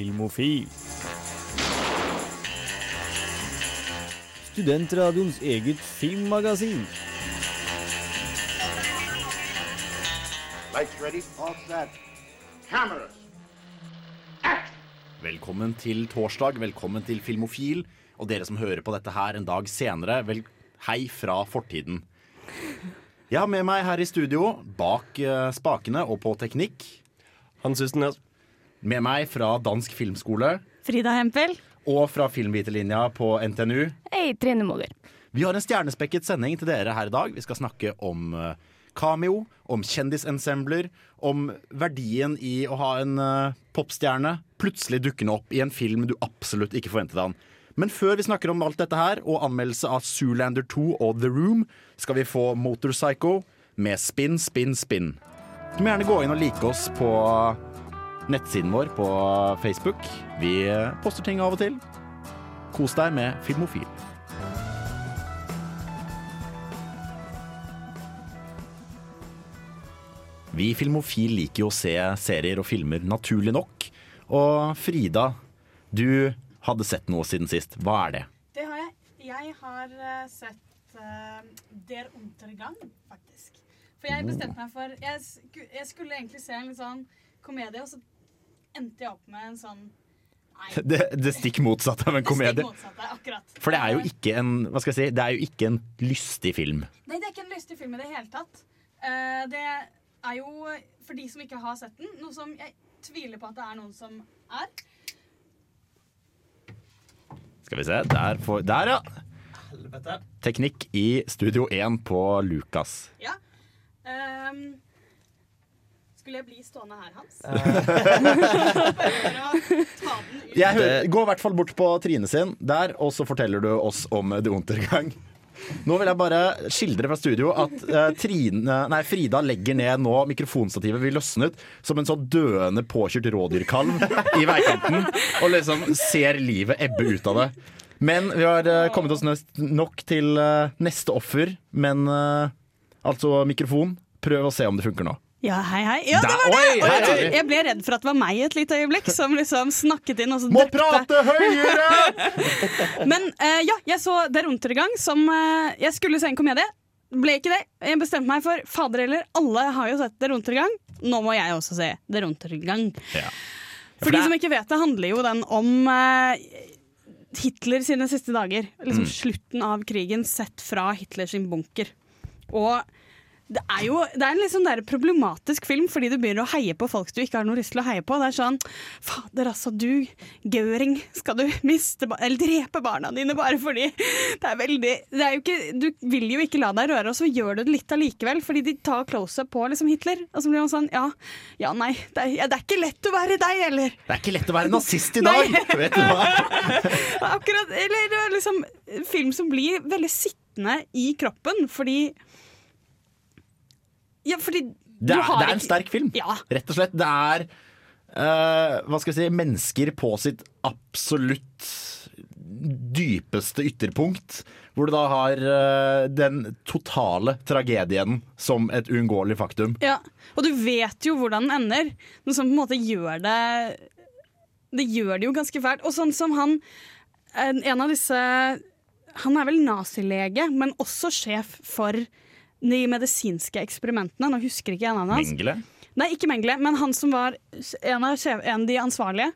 Filmofil. Studentradioens eget filmmagasin. Lights ready, all set. Cameras. Velkommen til torsdag, velkommen til Filmofil. Og dere som hører på dette her en dag senere, vel, hei fra fortiden. Jeg har med meg her i studio, bak eh, spakene og på teknikk, Hans Østenæs. Med meg fra Dansk Filmskole Frida Hempel. og fra Filmvitelinja på NTNU. Hei, Trine Måger. Vi har en stjernespekket sending til dere her i dag. Vi skal snakke om eh, cameo, om kjendisensembler, om verdien i å ha en eh, popstjerne plutselig dukkende opp i en film du absolutt ikke forventet han. Men før vi snakker om alt dette her, og anmeldelse av Zoolander 2 og The Room, skal vi få Motorpsycho med Spin, Spin, Spin. Du må gjerne gå inn og like oss på nettsiden vår på Facebook. Vi poster ting av og til. Kos deg med Filmofil. Vi Filmofil liker jo å se serier og filmer naturlig nok. Og Frida, du hadde sett noe siden sist. Hva er det? Det har jeg. Jeg har eh, sett uh, Der Untergang, faktisk. For jeg bestemte meg for jeg, jeg skulle egentlig se en litt sånn komedie, og så endte jeg opp med en sånn Nei. Det, det stikk motsatte av en det stikk komedie. motsatte, akkurat. For det er jo ikke en hva skal jeg si, det er jo ikke en lystig film. Nei, det er ikke en lystig film i det hele tatt. Eh, det er jo, for de som ikke har sett den, noe som jeg tviler på at det er noen som er. Skal vi se. Der, får, der ja. Teknikk i Studio 1 på Lukas. Ja. Ehm, skulle jeg bli stående her, Hans? Jeg hører, gå i hvert fall bort på Trine sin der, og så forteller du oss om The Untergang. Nå vil jeg bare skildre fra studio at uh, Trine, nei, Frida legger ned nå mikrofonstativet vi løsnet som en sånn døende påkjørt rådyrkalv i veikanten, og liksom ser livet ebbe ut av det. Men vi har uh, kommet oss nøst nok til uh, neste offer, men eh, altså mikrofon. Prøv å se om det funker nå. Ja, hei, hei. Ja, det var det! Oi, Og her jeg, ble redd for at det var meg et lite øyeblikk som liksom snakket inn. Og så Må drepte. prate høyere! Men uh, ja, jeg så Der Untergang som uh, Jeg skulle se en komedie. Ble ikke det. Jeg bestemte meg for fader heller, alle har jo sett Der Untergang. Nå må jeg også se Der Untergang. Ja. For de som ikke vet det, handler jo den om uh, Hitler sine siste dager. Liksom slutten av krigen sett fra Hitlers bunker. Og det er jo det er en der problematisk film, fordi du begynner å heie på folk du ikke har noe lyst til å heie på. Det er sånn Fader, altså, du, Gøring, skal du miste eller drepe barna dine bare fordi Det er veldig det er ikke, Du vil jo ikke la deg røre, og så gjør du det litt allikevel, fordi de tar close-up på liksom Hitler. Og så blir man sånn Ja, ja nei, det er, ja, det er ikke lett å være deg, eller? Det er ikke lett å være nazist i dag! Vet du hva? Akkurat, eller det er liksom film som blir veldig sittende i kroppen, fordi Ja, fordi Det er, det er en sterk film, Ja. rett og slett. Det er uh, hva skal jeg si, mennesker på sitt absolutt dypeste ytterpunkt. Hvor du da har uh, den totale tragedien som et uunngåelig faktum. Ja, og du vet jo hvordan den ender. Noe som på en måte gjør det Det gjør det jo ganske fælt. Og sånn som han En en av disse Han er vel nazilege, men også sjef for de medisinske eksperimentene. Nå husker ikke jeg navnet hans. Mengele. Nei, ikke Mengele, men han som var en av, en av de ansvarlige.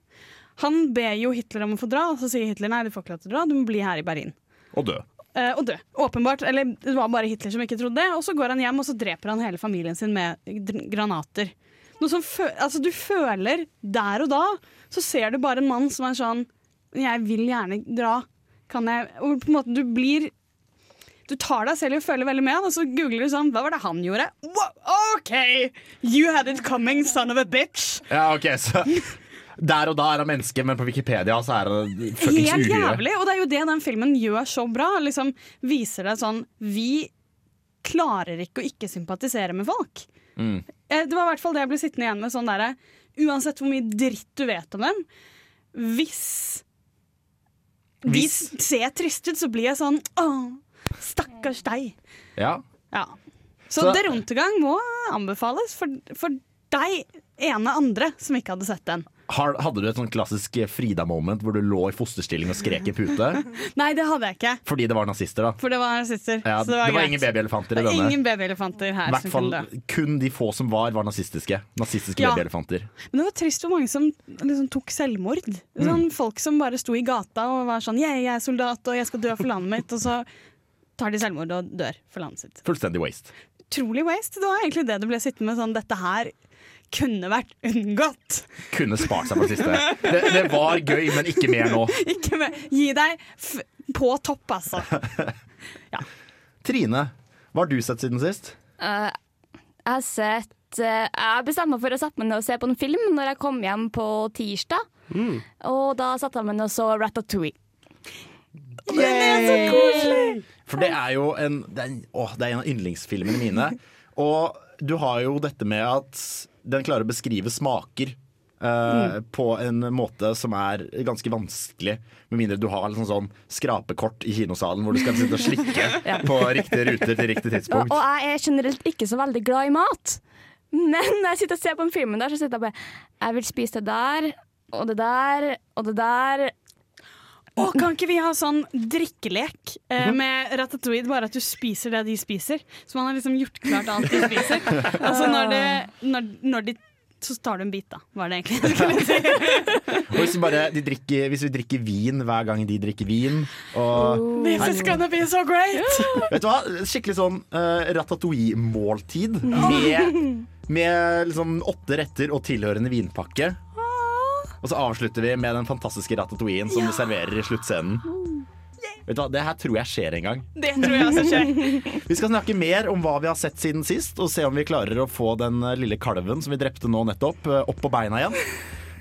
Han ber jo Hitler om å få dra, og så sier Hitler nei, du får ikke lov til å dra, du må bli her i Berlin. Og dø. Eh, og dø. Åpenbart. Eller det var bare Hitler som ikke trodde det. Og så går han hjem og så dreper han hele familien sin med granater. Altså, du føler der og da, så ser du bare en mann som er sånn Jeg vil gjerne dra. Kan jeg Og på en måte du blir Du tar deg selv i å føle veldig med, og så googler du sånn Hva var det han gjorde? Wow, OK! You had it coming, son of a bitch. Ja, ok, så Der og da er han menneske, men på Wikipedia så er han fuckings Helt jævlig. Og det er jo det den filmen gjør så bra. Liksom Viser deg sånn Vi klarer ikke å ikke sympatisere med folk. Mm. Eh, Det var i hvert fall det jeg ble sittende igjen med. Sånn der, Uansett hvor mye dritt du vet om dem, hvis Hvis- de ser trist ut, så blir jeg sånn Åh, stakkars deg. Ja. Ja. Så, Så- Derontegang må anbefales for, for deg ene andre som ikke hadde sett den. Hadde du et sånn klassisk Frida-moment hvor du lå i fosterstilling og skrek i pute? Nei, det hadde jeg ikke, Fordi det var nazister, da. for det var nazister. Ja, så det var, greit. ingen babyelefanter i Det denne. Ingen babyelefanter her. I hvert fall kunne kun de få som var, var nazistiske. Nazistiske Ja. babyelefanter. Men det var trist hvor mange som liksom tok selvmord. Mm. Sånn, folk som bare sto i gata og var sånn «Jeg- 'Jeg er soldat, og jeg skal dø for landet mitt', og så tar de selvmord og dør for landet sitt. Fullstendig waste. Utrolig waste. Det var egentlig det det ble sittende med. Sånn, dette her kunne vært unngått. Kunne spart seg for det siste. Det, det var gøy, men ikke mer nå. Ikke mer. gi deg f på topp, altså. Trine, hva har du sett siden sist? Uh, jeg har sett uh, Jeg bestemte meg for å sette meg ned og se på en film når jeg kom hjem på tirsdag. Og da satte jeg meg ned og så Ratatouille. For det er jo en, det er en, åh, det er en av yndlingsfilmene mine. Og du har jo dette med at den klarer å beskrive smaker. eh, På en måte som er ganske vanskelig, med mindre du har liksom sånn skrapekort i kinosalen hvor du skal sitte og slikke på riktige ruter til riktig Og, tidspunkt. og jeg er generelt ikke så veldig glad i mat. Men når jeg sitter og ser på den filmen der, så sitter jeg bare Jeg vil spise det der, og det der, og det der. Å, kan ikke vi ha sånn drikkelek eh, med ratatouille, bare at du spiser det de spiser? Så man har liksom gjort klart alt de spiser. Altså når, det, når, når de Så tar du en bit, da, var det egentlig jeg skulle si. Hvis vi, bare, de drikker, hvis vi drikker vin hver gang de drikker vin og This is gonna be so great! Vet du hva? Skikkelig sånn uh, ratatouille-måltid med, med liksom åtte retter og tilhørende vinpakke. Og så avslutter vi med den fantastiske ratatouillen som vi serverer i sluttscenen. Vet du hva? Det her tror jeg skjer en gang. Det tror jeg også skjer. Vi skal snakke mer om hva vi har sett siden sist, og se om vi klarer å få den eh, lille kalven som vi drepte nå nettopp, eh, opp på beina igjen.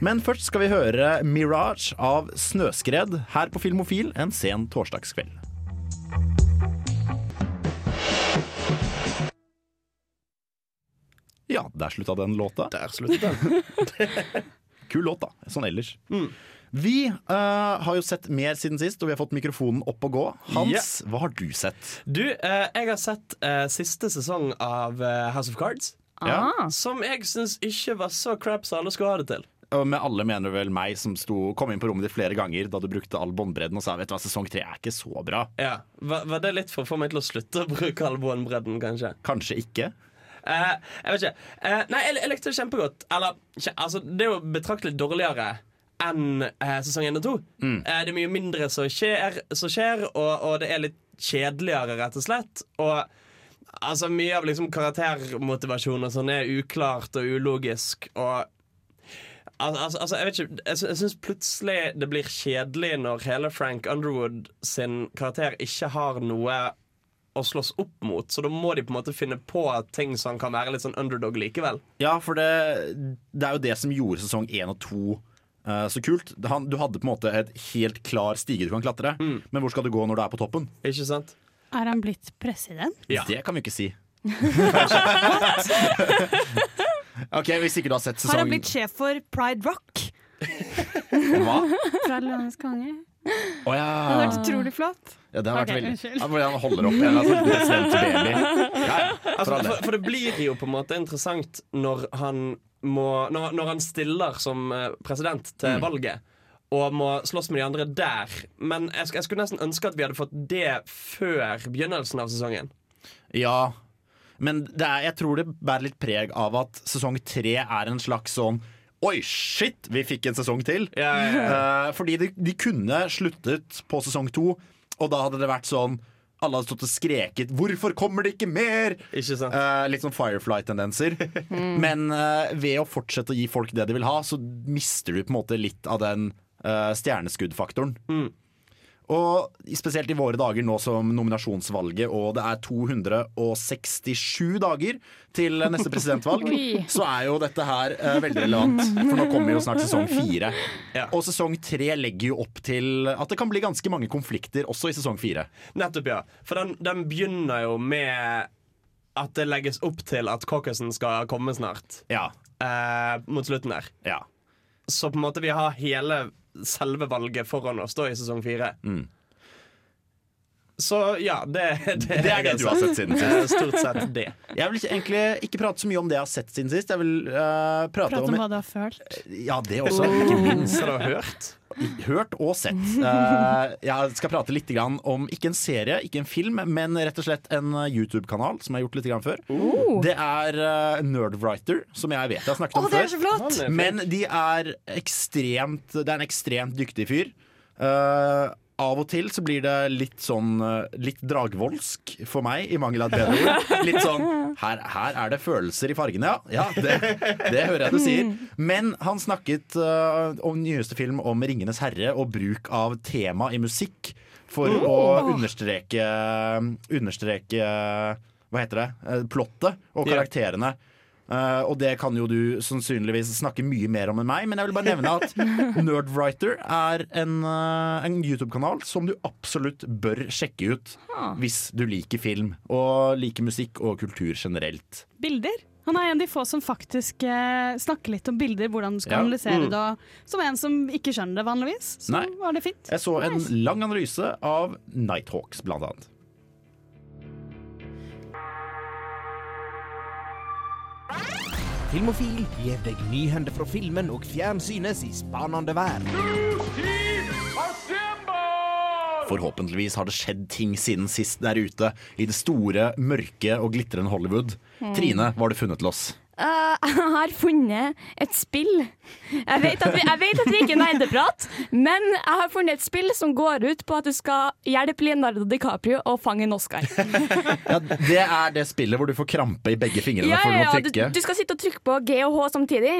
Men først skal vi høre 'Mirage' av Snøskred her på Filmofil en sen torsdagskveld. Ja, der slutta den låta. Der sluttet den. Kul låt, da. Sånn ellers. Vi uh, har jo sett mer siden sist, og vi har fått mikrofonen opp og gå. Hans, hva har du sett? Du, uh, jeg har sett uh, siste sesong av House of Cards. Ja. Ah. Som jeg syns ikke var så crap som alle skulle ha det til. Og med alle mener vel meg som sto, kom inn på rommet ditt flere ganger da du brukte all båndbredden og sa vet du hva, sesong tre er ikke så bra. Ja, var, var det litt for å få meg til å slutte å bruke all båndbredden, kanskje? Kanskje ikke. Eh, jeg vet ikke. Eh, nei, jeg, jeg likte det kjempegodt. Eller, altså, det er jo betraktelig dårligere enn eh, sesong 1 og 2. Eh, det er mye mindre som skjer, som skjer og, og det er litt kjedeligere, rett og slett. Og altså, mye av liksom karaktermotivasjon og sånn er uklart og ulogisk. Og altså, altså, jeg vet ikke Jeg, sy- syns plutselig det blir kjedelig når hele Frank Underwood sin karakter ikke har noe å slåss opp mot. Så da må de på en måte finne på ting som kan være litt sånn underdog likevel. Ja, for det, det er jo det som gjorde sesong én og to eh, så kult. Han, du hadde på en måte et helt klar stige du kan klatre, men hvor skal du gå når du er på toppen? Ikke sant? Er han blitt president? Ja. Det kan vi ikke si. ok, Hvis ikke du har sett Har han blitt sjef for Pride Rock? Hva? Fra Løvenes konge? Å ja. Det hadde vært utrolig flott. ja. Det har vært Ok, veldig unnskyld. ja, Hvor han holder opp en annen presidentbaby. Ja, Altså, for, for det blir jo på en måte interessant når han må Når, når han stiller som eh, president til valget. Og må slåss med de andre der. Men jeg, jeg skulle nesten ønske at vi hadde fått det før begynnelsen av sesongen. Ja, men det er, jeg tror det bærer litt preg av at sesong tre er en slags sånn Oi, shit, vi fikk en sesong til! Ja, ja, ja. Eh, fordi de, de kunne sluttet på sesong to, og da hadde det vært sånn Alle hadde stått og skreket 'Hvorfor kommer det ikke mer?' Ikke sant? Eh, litt sånn Firefly-tendenser. Men uh, ved å fortsette å gi folk det de vil ha, så mister du på en måte litt av den uh, stjerneskuddfaktoren. Og spesielt i våre dager nå som nominasjonsvalget, og det er 267 dager til neste presidentvalg, så er jo dette her eh, veldig relevant. For nå kommer jo snart sesong fire. Ja. Og sesong tre legger jo opp til at det kan bli ganske mange konflikter også i sesong fire. Nettopp, ja. For den, den begynner jo med at det legges opp til at caucusen skal komme snart. Ja. Eh, mot slutten der. ja. Så på en måte vi har hele selve valget foran oss da i sesong fire. Så ja, det, det, Det er det du har sett siden sist. Eh, Stort sett det. Jeg vil ikke- egentlig ikke prate så mye om det jeg har sett siden sist. Jeg vil uh, prate Prate om om hva du har følt. Ja, det også. Ikke minst. Så du har hørt? Hørt og sett. Uh, jeg skal prate litt grann om ikke en serie, ikke en film, men rett og slett en eh, YouTube-kanal som jeg har gjort litt grann før. Det er uh, Nerdwriter, som jeg vet jeg har snakket om det er før. Men de er ekstremt Det er en ekstremt dyktig fyr. Eh, av og til så blir det litt sånn eh, Litt dragvoldsk for meg, i mangel av et bedre ord. Litt sånn her, her er det følelser i fargene, ja. ja det, det hører jeg du sier. Men han snakket uh, om nyeste film om 'Ringenes herre' og bruk av tema i musikk for å understreke Understreke Hva heter det? Eh, Plottet og karakterene. karakterene. Eh, og det kan jo du sannsynligvis snakke mye mer om enn meg, men jeg vil bare nevne at Nerdwriter er en, uh, en YouTube-kanal som du absolutt bør sjekke ut hvis du liker film og liker musikk og kultur generelt. Bilder. Han er en av de få som faktisk eh, snakker litt om bilder, hvordan du skal Ja. analysere det. Som en som ikke skjønner det vanligvis, så Nei. var det fint. Jeg så en lang analyse av Nighthawks, blant annet. Filmofil gir deg nyhender fra filmen og fjernsynets i spanende verden. Forhåpentligvis har det skjedd ting siden sist der ute i det store, mørke og glitrende Hollywood. Trine, hva har du funnet til oss? Eh, jeg har funnet et spill. Jeg vet at vi, jeg vet at vi ikke er prat, men jeg har funnet et spill som går ut på at du skal hjelpe Leonardo DiCaprio å fange en Oscar. Ja, det er det spillet hvor du får krampe i begge fingrene Ja, ja, ja. Du, du skal sitte og trykke på G og H samtidig.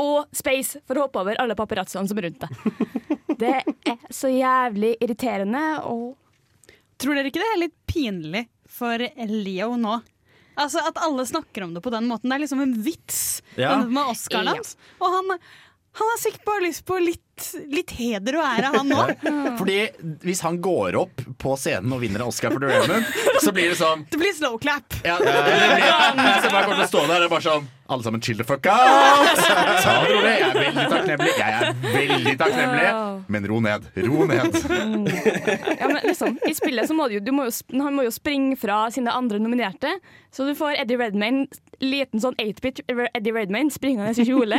Og space for å hoppe over alle paparazzoene som er rundt deg. Det er så jævlig irriterende og Tror dere ikke det er litt pinlig for Leo nå? Altså At alle snakker om det på den måten. Det er liksom en vits Ja. med Oscaren Ja. Og han, han har sikkert bare lyst på litt, litt heder og ære, han òg. Fordi hvis han går opp på scenen og vinner en Oscar for The Raymond, så blir det sånn Det blir slow clap. ja, det blir, Så bare kommer til å stå der og bare sånn Alle sammen chill the fuck out! Ta det rolig. Jeg er veldig takknemlig. Jeg er veldig takknemlig. Men ro ned. Ro ned. Ja, men liksom, I spillet så må du du må jo, han må jo springe fra sine andre nominerte. Så du får Eddie Redmayne, liten sånn 8-bit Eddie Redmayne springende i kjole,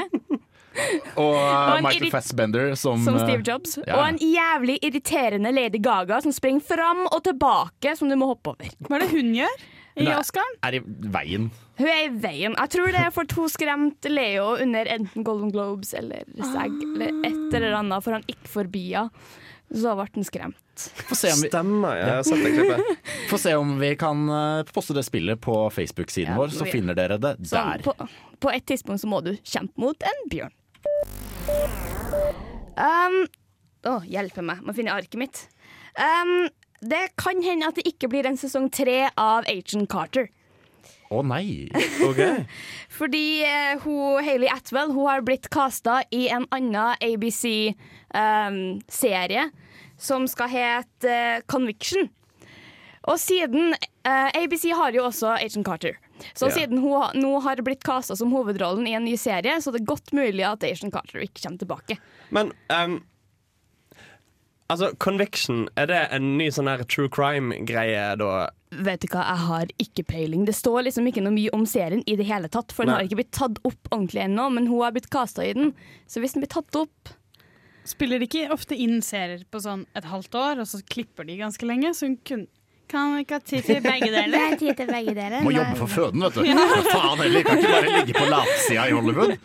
Og uh, en Michael Fassbender som, som uh, Steve Jobs. ja. Og en jævlig irriterende Lady Gaga som springer fram og tilbake, som du må hoppe over. Hva er det hun gjør i Oscar? Oscaren? er i veien. Hun er i veien. Jeg tror det er for to skremt Leo under enten Golden Globes eller SAG eller et eller annet, for han gikk forbi henne. Så ble han skremt. Vi, Stemmer, jeg har sett det klippet. få se om vi kan uh, poste det spillet på Facebook-siden Ja, vår, så finner dere det der. på, på et tidspunkt så må du kjempe mot en bjørn. Um, å, hjelpe meg, må finne arket mitt. Um, det kan hende at det ikke blir en sesong tre av Agent Carter. Å nei! Ok. Fordi uh, hun, Hayley Atwell hun har blitt casta i en annen ABC-serie som skal hete uh, Conviction. Og siden uh, ABC har jo også Agent Carter. Så siden hun nå har blitt casta som hovedrollen i en ny serie, så det er godt mulig at Asian Carter ikke kommer tilbake. Men um Altså, Conviction, er det en ny sånn her true crime-greie da? Vet du hva, jeg har ikke peiling. Det står liksom ikke noe mye om serien i det hele tatt, for den Nei. har ikke blitt tatt opp ordentlig ennå, men hun har blitt casta i den. Så hvis den blir tatt opp Spiller de ikke ofte inn serier på sånn et halvt år, og så klipper de ganske lenge? Så hun kun, kan ikke ha tid til begge deler. Det er tid til begge deler. Må jobbe for føden, vet du. Ja. Faen heller, kan ikke bare ligge på latsida i Hollywood.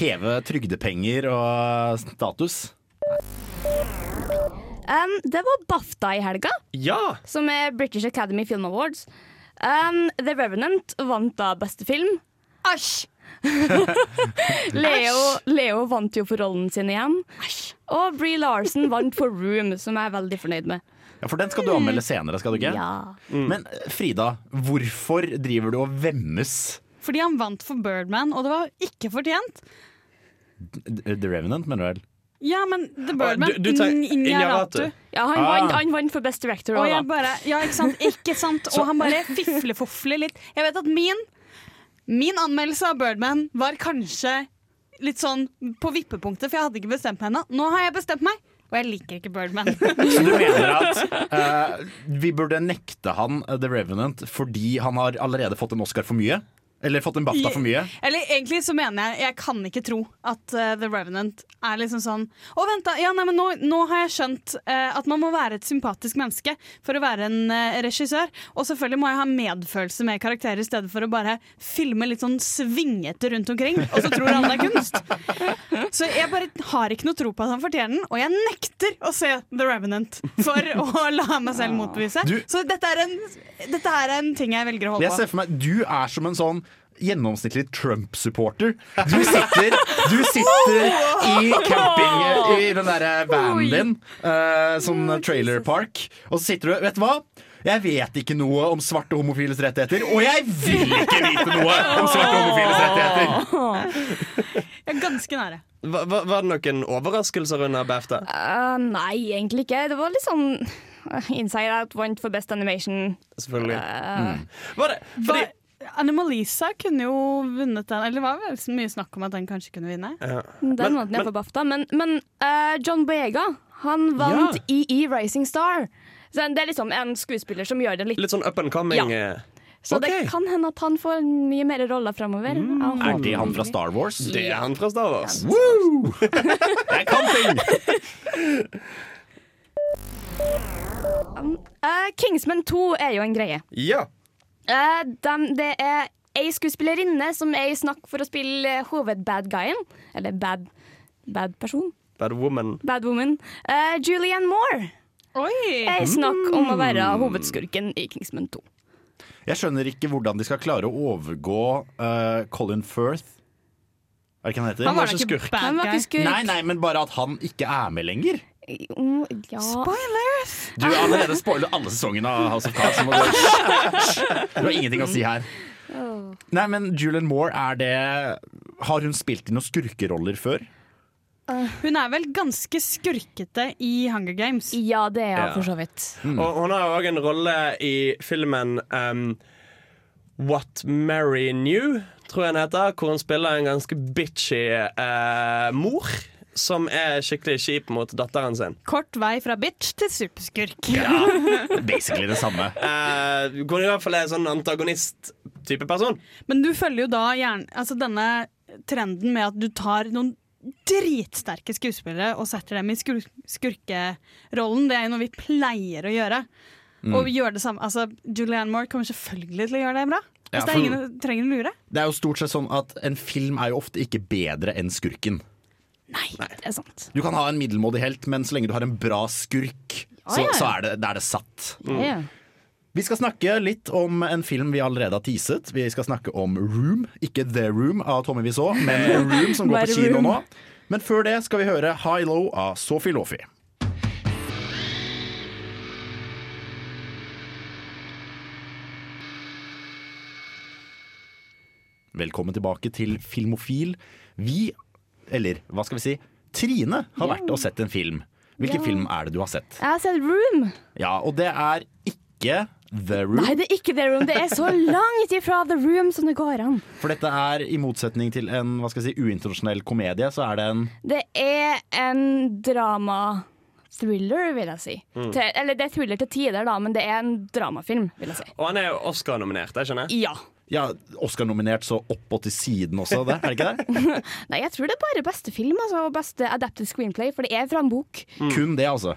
Heve trygdepenger og status. Um, det var BAFTA i helga, Ja! som er British Academy Film Awards. Um, The Revenant vant da beste film. Æsj! Leo, Leo vant jo for rollen sin igjen. Og Bree Larson vant for Room, som jeg er veldig fornøyd med. Ja, For den skal du anmelde senere, skal du ikke? Ja. Men eh, Frida, hvorfor driver du og vemmes Fordi han vant for Birdman, og det var ikke fortjent. The Revenant, mener du vel? Ja, men The Birdman du- du tar In- Iñárritu. Iñárritu. Ja, han, Ah. vant, han vant for Best Director Og òg, jeg bare, ja, ikke sant? Ikke sant? Og han bare fiflefofler litt. Jeg vet at min, min anmeldelse av Birdman var kanskje litt sånn på vippepunktet, for jeg hadde ikke bestemt meg ennå. Nå har jeg bestemt meg. Og jeg liker ikke Birdman. Så du mener at eh, vi burde nekte han eh, The Revenant fordi han har allerede fått en Oscar for mye? Eller fått en BAFTA for mye? Eller egentlig så mener jeg Jeg kan ikke tro at uh, The Revenant er liksom sånn Å, vent, da! Ja, nei, men nå, nå har jeg skjønt uh, at man må være et sympatisk menneske for å være en uh, regissør. Og selvfølgelig må jeg ha medfølelse med karakterer i stedet for å bare filme litt sånn svingete rundt omkring, og så tror han det er kunst. Så jeg bare har ikke noe tro på at han fortjener den, og jeg nekter å se The Revenant for å la meg selv motbevise. Du- Så dette er, en, dette er en ting jeg velger å holde Jeg på. ser for meg, Du er som en sånn gjennomsnittlig Trump-supporter. Du sitter, du sitter i camping i den derre vanen din, uh, sånn trailer park, og så sitter du Vet du hva? Jeg vet ikke noe om svarte homofiles rettigheter, og jeg vil ikke vite noe om svarte homofiles rettigheter! Jeg er ganske nære. Var, hva, var det noen overraskelser under BAFTA? Uh, nei, egentlig ikke. Det var litt sånn eh, Inside Out vant for Best Animation. Selvfølgelig. Eh, Var det? Fordi, Anomalisa kunne jo vunnet den, eller det var vel så mye snakk om at den kanskje kunne vinne. ja. Den Men- vant ned på BAFTA. Men, men uh, John Boyega, han vant Ja. EE Rising Star. Så det er liksom en skuespiller som gjør det litt Litt sånn up and coming. Ja. Så Så det kan hende at han får mye mer roller fremover. Mm. Er det han fra Star Wars? Det er han fra Star Wars. Jeg kan ting! uh, Kingsman 2 er jo en greie. Ja. Eh, de, det er ei skuespillerinne som er i snakk for å spille hovedbad-guyen. Eller bad, bad person. Bad Woman. Bad woman. Uh, Julianne Moore Oi! er snakk om å være hovedskurken i Kingsman 2. Jeg skjønner ikke hvordan de skal klare å overgå uh, Colin Firth. Er det ikke han heter? Han var ikke var ikke skurk. bad guy. Nei, nei, men bare at han ikke er med lenger. Mm, ja. Spoilers! Du har allerede spoilet alle sesongene av House of Cards. Du, du har ingenting å si her. Nei, men Julian Moore, er det Har hun spilt i noen skurkeroller før? Hun er vel ganske skurkete i Hunger Games. ja, det er Ja. hun for så vidt. Og hun har òg en rolle i filmen um, What Mary Knew, tror jeg den heter. Hvor hun spiller en ganske bitchy uh, mor. Som er skikkelig kjip mot datteren sin. Kort vei fra bitch til superskurk. Ja, Basically det samme. Uh, hvor i hvert fall er en sånn antagonist-type person. Men du følger jo da gjerne altså denne trenden med at du tar noen dritsterke skuespillere og setter dem i skur skurkerollen. Det er jo noe vi pleier å gjøre. Mm. Og vi gjør det samme. Altså, Julianne Moore kommer selvfølgelig til å gjøre det bra. Ja, Hvis det er ingen trenger å lure. Det er jo stort sett sånn at en film er jo ofte ikke bedre enn skurken. Nei, det er sant. Du kan ha en middelmådig helt, men så lenge du har en bra skurk, så, så er, det, det er det satt. Ja. Vi skal snakke litt om en film vi allerede har teaset. Vi skal snakke om Room. Ikke The Room av Tommy Wiseau, men Room som går på kino nå. Men før det skal vi høre High Low av Sophie Lofi. Velkommen tilbake til Filmofil. Vi, eller hva skal vi si, Trine har vært og sett en film. Hvilken Ja. film er det du har sett? Jeg har sett Room. Ja, og det er ikke The Room. Nei, det er ikke The Room. Det er så langt ifra The Room som det går an. For dette er, i motsetning til en hva skal jeg si, uinternasjonell komedie, så er det en Det er en drama-thriller, vil jeg si. Mm. Til, eller det er thriller til tider, da, men det er en dramafilm, vil jeg si. Og han er jo Oscar-nominert, det skjønner. Ja. Ja, Oscar-nominert så oppå til siden også, det, er det ikke det? Nei, jeg tror det er bare beste film altså, og beste adapted screenplay, for det er fra en bok. Kun det, altså.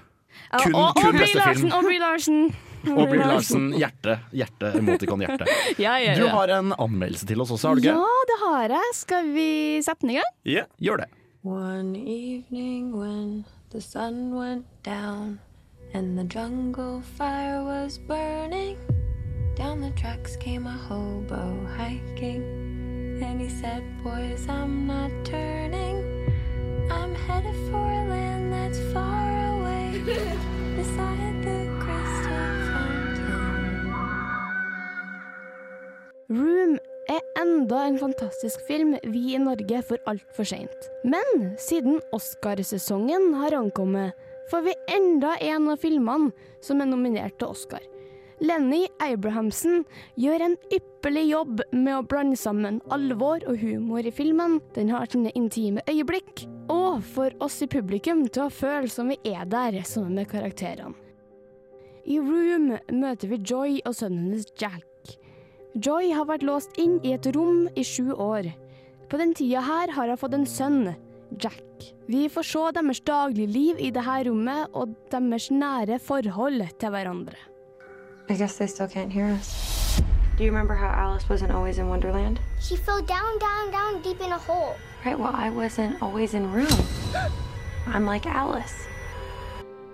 Ja, Kun- og kun Aubrey beste Larsen, film. Aubrey Larsen. Og Brie Larsen, hjerte. Hjerte, emoticon hjerte. Ja, ja, Du har en anmeldelse til oss også, har du ja, det har jeg. Skal vi sette den i gang? Ja. Gjør det. One evening when the sun went down and the jungle fire was burning, down the tracks came a hobo hiking. And he said, Boys, I'm not turning. I'm headed for a land that's far away, beside the crystal fountain. Room er enda en fantastisk film vi i Norge får altfor seint. Men siden Oscarsesongen har ankommet, får vi enda en av filmene som er nominert til Oscar. Lenny Abrahamsen gjør en ypperlig jobb med å blande sammen alvor og humor i filmen. Den har sine intime øyeblikk, og får oss i publikum til å føle som vi er der sammen med karakterene. I Room møter vi Joy og sønnen hennes Jack. Joy har vært låst inn i et rom i sju år. På den tida her har hun fått en sønn, Jack. Vi får se deres daglige liv i dette rommet og deres nære forhold til hverandre. I guess they still can't hear us. Do you remember how Alice wasn't always in Wonderland? She fell down, down, down deep in a hole. Right, well, I wasn't always in room. I'm like Alice.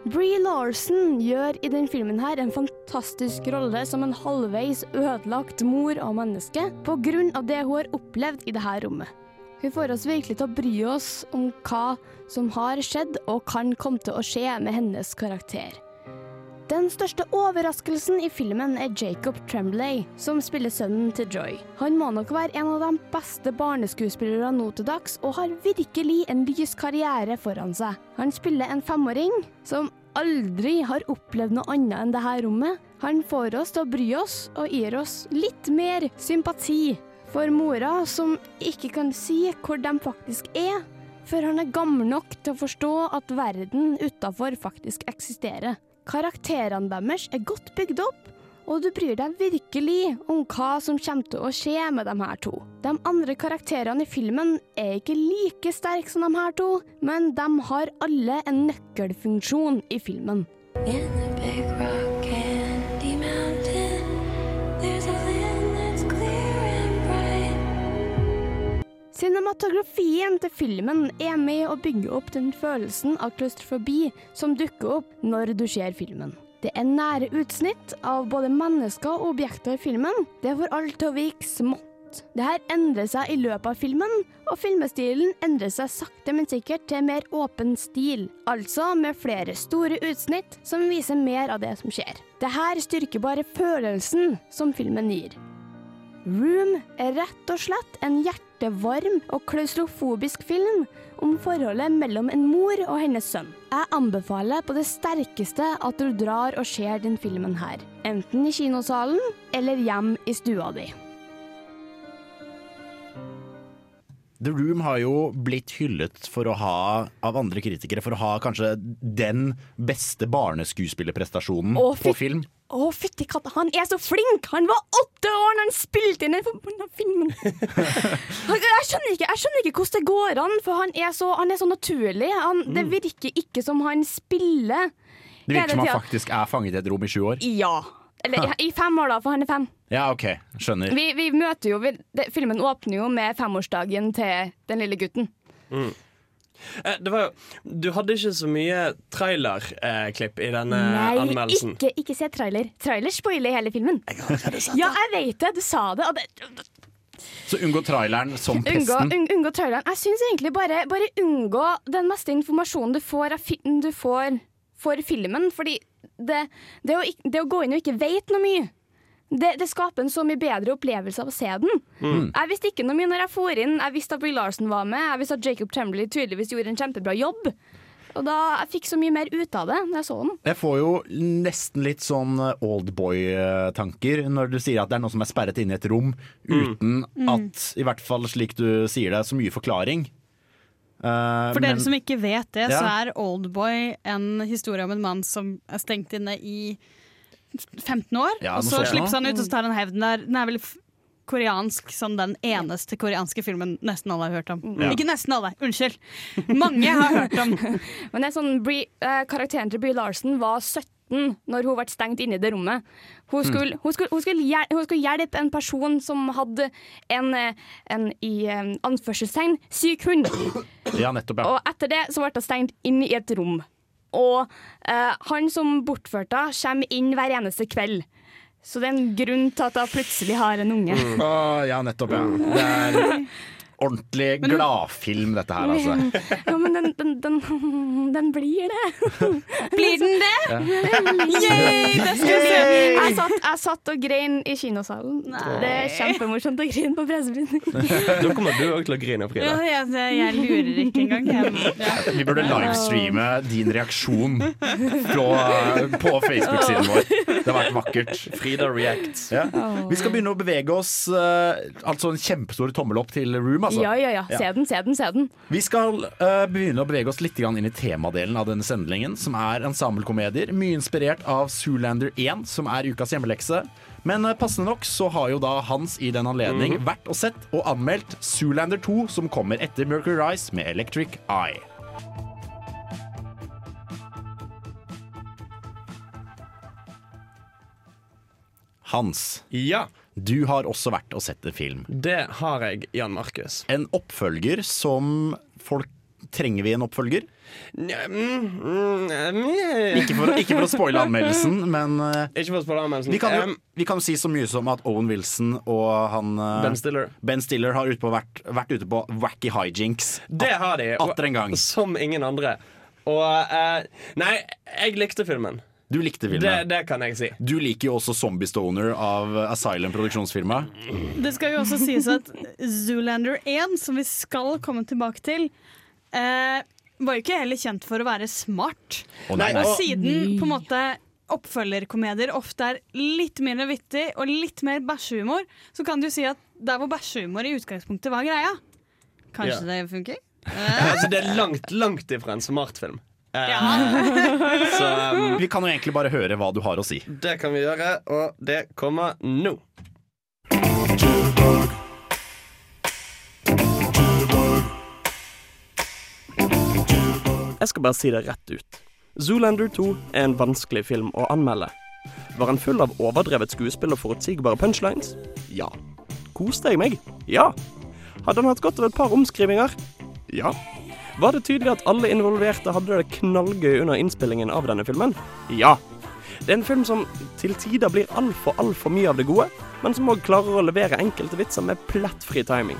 Bree Larson gjør i denne filmen her en fantastisk rolle som en halvveis ødelagt mor og menneske av det hun har opplevd i dette rommet. Hun får oss virkelig til å bry oss om hva som har skjedd og kan komme til å skje med hennes karakter. Den største overraskelsen i filmen er Jacob Tremblay, som spiller sønnen til Joy. Han må nok være en av de beste barneskuespillerne nå til dags, og har virkelig en lys karriere foran seg. Han spiller en femåring som aldri har opplevd noe annet enn dette rommet. Han får oss til å bry oss, og gir oss litt mer sympati for mora, som ikke kan si hvor de faktisk er, før han er gammel nok til å forstå at verden utafor faktisk eksisterer. Karakterene deres er godt bygd opp, og du bryr deg virkelig om hva som kommer til å skje med de her to. De andre karakterene i filmen er ikke like sterke som de her to, men de har alle en nøkkelfunksjon i filmen. In the big rock Cinematografien til filmen er med å bygge opp den følelsen av klaustrofobi som dukker opp når du ser filmen. Det er nære utsnitt av både mennesker og objekter i filmen. Det får alt til å virke smått. Det her endrer seg i løpet av filmen, og filmestilen endrer seg sakte, men sikkert til mer åpen stil. Altså med flere store utsnitt som viser mer av det som skjer. Det her styrker bare følelsen som filmen gir. Room er rett og slett en hjertevarm og klaustrofobisk film om forholdet mellom en mor og hennes sønn. Jeg anbefaler på det sterkeste at du drar og ser den filmen her. Enten i kinosalen eller hjem i stua di. The Room har jo blitt hyllet for å ha, av andre kritikere for å ha kanskje den beste barneskuespillerprestasjonen på film. Å, fytti katta, han er så flink! Han var åtte år da han spilte inn den forbanna filmen. Jeg skjønner, ikke, jeg skjønner ikke hvordan det går an, for han er så, han er så naturlig. Han, Det virker ikke som han spiller. Det virker som han faktisk er fanget i et rom i sju år. Ja. Eller i fem år, da, for han er fem. Ja, OK. Skjønner. Vi, vi møter jo vi, det, Filmen åpner jo med femårsdagen til den lille gutten. Eh, Det var jo, du hadde ikke så mye trailerklipp i denne Nei, anmeldelsen. ikke, ikke se trailer. Trailer spoiler hele filmen. Ja, jeg vet det. Du sa det. Og det Så unngå traileren som unngå, pesten. un, unngå traileren. Jeg syns egentlig bare, bare unngå den meste informasjonen du får, du får for filmen. Fordi det, det, å, det å gå inn og ikke vite noe mye det, det skaper en så mye bedre opplevelse av å se den. Jeg visste ikke noe mye når jeg for inn. Jeg visste at Brie Larson var med. Jeg visste at Jacob Tremblay tydeligvis gjorde en kjempebra jobb. Og da jeg fikk så mye mer ut av det da jeg så den. Jeg får jo nesten litt sånn oldboy-tanker når du sier at det er noe som er sperret inne i et rom uten at, i hvert fall slik du sier det, så mye forklaring. Uh, For dere men- som ikke vet det, så er Oldboy en historie om en mann som er stengt inne i 15 år. Ja, og så slipper han ut og så tar han hevden Der. Den er vel koreansk som den eneste koreanske filmen nesten alle har hørt om. Ja. Ikke nesten alle, unnskyld. Mange har hørt om. Men det er sånn, Brie, eh, Karakteren til Bree Larsen var 17 når hun ble stengt inne i det rommet. Hun skulle, hun skulle, hun skulle, hjel hun skulle hjelpe en person som hadde en, eh, en i eh, anførselstegn syk hund. Ja, nettopp, ja. Og etter det så ble hun stengt inne i et rom. Og eh, han som bortførte henne, kommer inn hver eneste kveld. Så det er en grunn til at hun plutselig har en unge. Å, ja, nettopp, ja. Det er ordentlig gladfilm, dette her, altså. Ja, men den, den, den, den blir det. Blir den det? Yay! Det skal jeg, satt, jeg satt og grein i kinosalen. Det er kjempemorsomt å grine på pressevisning. Nå kommer du òg til å grine, Ja, jeg, jeg lurer ikke engang. Jeg, ja. Vi burde livestreame din reaksjon på, på Facebook-siden vår. Det har vært vakkert. Frida reacts. Ja. Vi skal begynne å bevege oss. eh, altså en kjempestor tommel opp til Room, altså. Ja, ja, ja. Se den, se den, se den. Vi skal eh, begynne å bevege oss litt grann inn i temadelen av denne sendingen, som er ensemblekomedier. Mye inspirert av Zoolander 1, som er ukas hjemmelekse. Men eh, passende nok så har jo da Hans i den anledning vært og sett og anmeldt Zoolander 2, som kommer etter Mercury Rise med Electric Eye. Hans, Ja, du har også vært og sett en film. det har jeg, Jan Markus. En oppfølger som folk Trenger vi en oppfølger? Nja, mm, mm, Ikke for, ikke for å spoile anmeldelsen, men eh, Ikke for å spørre anmeldelsen. vi kan, jo, Em, vi kan jo si så mye som at Owen Wilson og han eh, ben Stiller. Ben Stiller har ute på, vært, vært ute på wacky hijinks. Det har de. og- Atter en gang. Som ingen andre. Og eh, Nei, jeg likte filmen. Du likte Det, filmen. det kan jeg si. Du liker jo også Zombie Stoner av Asylum produksjonsfirma. Det skal jo også sies at Zoolander 1, som vi skal komme tilbake til, eh, var jo ikke heller kjent for å være smart. Oh, nei, Og siden på en måte oppfølgerkomedier ofte er litt mindre vittig og litt mer bæsjehumor, så kan du si at der hvor bæsjehumor i utgangspunktet var greia, kanskje det funker? altså, det er langt, langt ifra en smartfilm. Eh, så um, Vi kan jo egentlig bare høre hva du har å si. det kan vi gjøre, og det kommer nå. Jeg skal bare si det rett ut. Zoolander 2 er en vanskelig film å anmelde. Var han full av overdrevet skuespill og forutsigbare punchlines? Ja. Koste jeg meg? Ja. Hadde han hatt godt av et par omskrivinger? Ja. Var det tydelig at alle involverte hadde det knallgøy under innspillingen av denne filmen? Ja. Det er en film som til tider blir altfor, altfor mye av det gode, men som òg klarer å levere enkelte vitser med plettfri timing.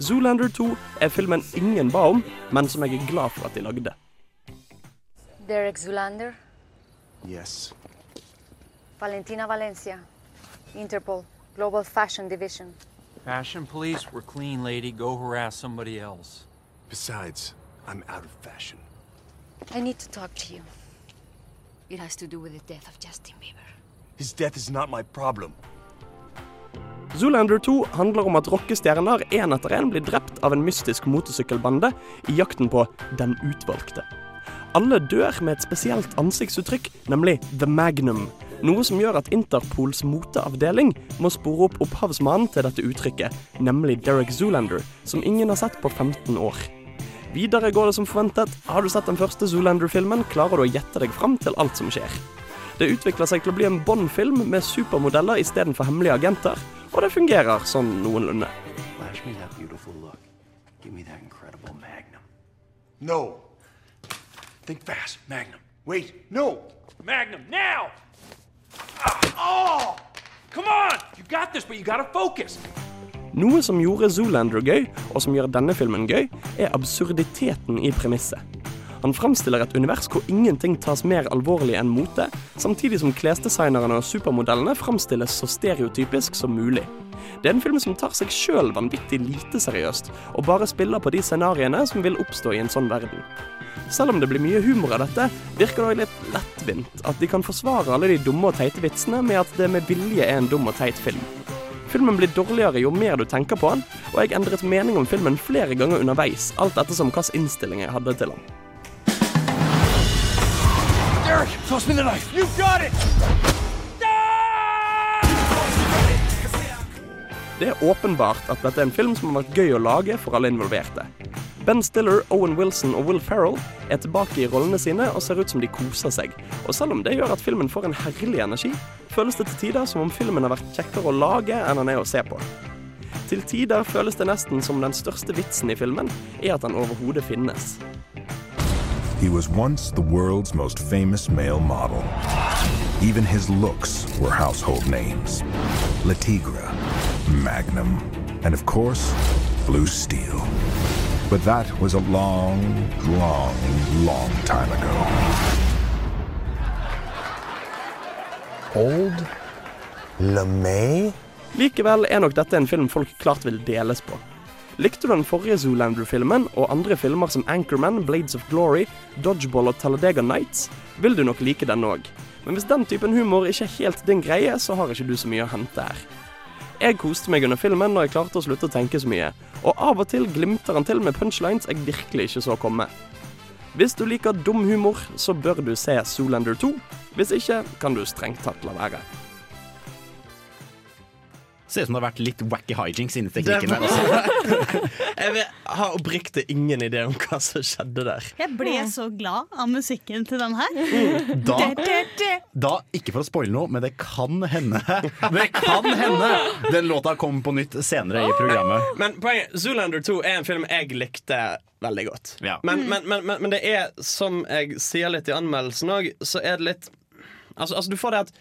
Zoolander 2 er filmen ingen ba om, men som jeg er glad for at de lagde. Derek Zoolander? Yes. Valentina Valencia, Interpol, Global Fashion Division. Fashion police, we're clean, lady. Go harass somebody else. Besides, I'm out of fashion. I need to talk to you. It has to do with the death of Justin Bieber. His death is not my problem. Zoolander 2 handler om at rockestjerner én etter én blir drept av en mystisk motorsykkelbande i jakten på Den utvalgte. Alle dør med et spesielt ansiktsuttrykk, nemlig The Magnum. Noe som gjør at Interpols moteavdeling må spore opp opphavsmannen til dette uttrykket, nemlig Derek Zoolander, som ingen har sett på 15 år. Videre går det som forventet. Har du sett den første Zoolander-filmen, klarer du å gjette deg fram til alt som skjer. Det utvikler seg til å bli en Bond-film med supermodeller istedenfor hemmelige agenter, og det fungerer sånn noenlunde. Flash me that beautiful look. Give me that incredible magnum. No. Think fast, Magnum. Wait, no. Magnum, now! Ah, oh! Come on! You got this, but you gotta focus. Noe som gjorde Zoolander gøy, og som gjør denne filmen gøy, er absurditeten i premisset. Han fremstiller et univers hvor ingenting tas mer alvorlig enn mote, samtidig som klesdesignerne og supermodellene fremstilles så stereotypisk som mulig. Det er en film som tar seg sjøl vanvittig lite seriøst, og bare spiller på de scenarioene som vil oppstå i en sånn verden. Selv om det blir mye humor av dette, virker det litt lettvint at de kan forsvare alle de dumme og teite vitsene med at det med vilje er en dum og teit film. Filmen blir dårligere jo mer du tenker på den, og jeg endret mening om filmen flere ganger underveis, alt ettersom hvilken innstilling jeg hadde til den. Derek, toss me the knife. You got it! Det er åpenbart at dette er en film som har vært gøy å lage for alle involverte. Ben Stiller, Owen Wilson og Will Ferrell er tilbake i rollene sine og ser ut som de koser seg. Og selv om det gjør at filmen får en herlig energi, føles det til tider som om filmen har vært kjekkere å lage enn han er å se på. Til tider føles det nesten som den største vitsen i filmen er at han overhodet finnes. He was once the world's most famous male model. Even his looks were household names. Latigra, Magnum, and of course, Blue Steel. But that was a long, long, long time ago. Old LeMay? Likevel er nok dette en film folk klart vil deles på. Likte du den forrige Zoolander-filmen og andre filmer som Anchorman, Blades of Glory, Dodgeball og Talladega Nights, vil du nok like den òg. Men hvis den typen humor ikke er helt din greie, så har ikke du så mye å hente her. Jeg koste meg under filmen når jeg klarte å slutte å tenke så mye, og av og til glimter han til med punchlines jeg virkelig ikke så komme. Hvis du liker dum humor, så bør du se Zoolander 2. Hvis ikke, kan du strengt tatt la være. Ser ut som det har vært litt wacky hijinks inni teknikken var- der. også. Jeg vil- har oppriktig ingen idé om hva som skjedde der. Jeg ble så glad av musikken til den her. Da, det, det. da, ikke for å spoile noe, men det kan hende Det kan hende den låta kommer på nytt senere i programmet. Men poenget, Zoolander 2 er en film jeg likte veldig godt. Ja. Men, men, men, men, men det er, som jeg sier litt i anmeldelsen òg, så er det litt altså, altså, du får det at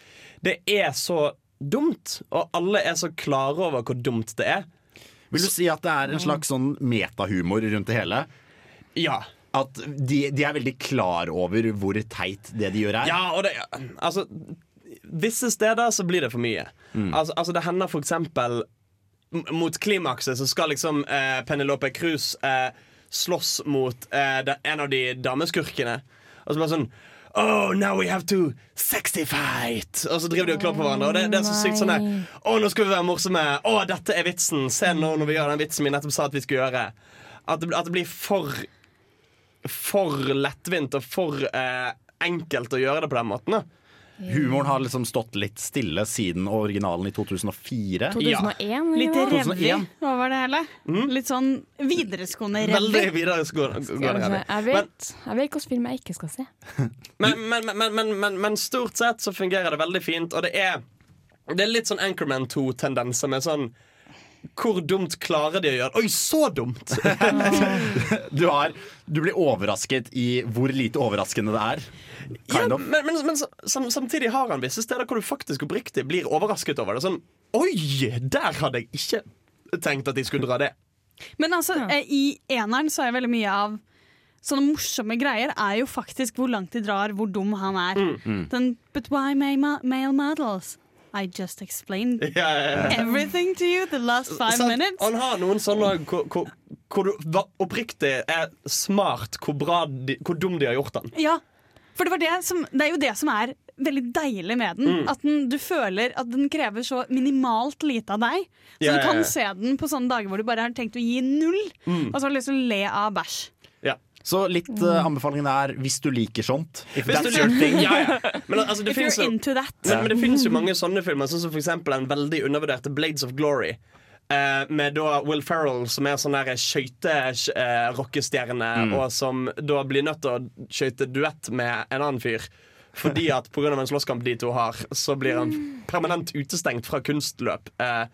det er så dumt, og alle er så klare over hvor dumt det er. Vil du si at det er en slags sånn metahumor rundt det hele? Ja. At de, de er veldig klar over hvor teit det de gjør er? Ja, og det Altså, visse steder så blir det for mye. Mm. Altså, altså, det hender for eksempel mot klimakset så skal liksom eh, Penelope Cruz eh, slåss mot eh, en av de dameskurkene. Og så bare sånn Oh, now we have to sexy fight! Og så driver de og klår på hverandre. Og det, det er så sykt sånn der Å, nå skal vi være morsomme! Å, dette er vitsen! Se nå når vi gjør den vitsen vi nettopp sa at vi skulle gjøre. At det, at det blir for For lettvint og for eh, enkelt å gjøre det på den måten. Da. Humoren har liksom stått litt stille siden originalen i 2004. 2001? Litt eller hva? revy over det hele. Litt sånn videregående Veldig revy. videregående. Skal. Jeg vet, jeg vet hvilken film jeg ikke skal se. Men, men, men, men, men, men stort sett så fungerer det veldig fint, og det er Det er litt sånn Anchorman 2-tendenser med sånn Hvor dumt klarer de å gjøre? Oi, så dumt! Du, har, du blir overrasket i hvor lite overraskende det er. ja, men men, men sam, samtidig har han visse steder hvor du faktisk oppriktig blir overrasket over det. Sånn Oi, der hadde jeg ikke tenkt at de skulle dra det. Men altså, eh, i eneren så er veldig mye av sånne morsomme greier er jo faktisk hvor langt de drar, hvor dum han er. Mm. Den But why ma- male models? I just explained Ja, ja, ja. everything to you the last five Sant? minutes. Han har noen sånne hvor, hvor, hvor du oppriktig er smart hvor, bra de, hvor dum de har gjort den. Ja, for det, var det, som, det er jo det som er veldig deilig med den. Mm. At den, du føler at den krever så minimalt lite av deg. Så yeah, du kan yeah. se den på sånne dager hvor du bare har tenkt å gi null, Mm. og så har du lyst til å le av bæsj. Så litt uh, anbefalingen er hvis du liker sånt. If Hvis that's du- your thing. Ja, ja. Men, altså, If you're jo- into that. Men, men det finnes jo mange sånne filmer, sånn som for eksempel den veldig undervurderte Blades of Glory. Uh, med da Will Ferrell, som er sånn der uh, Mm. og som da blir nødt til å skøyte duett med en annen fyr. Fordi at pga. en slåsskamp de to har, så blir han permanent utestengt fra kunstløp. Eh,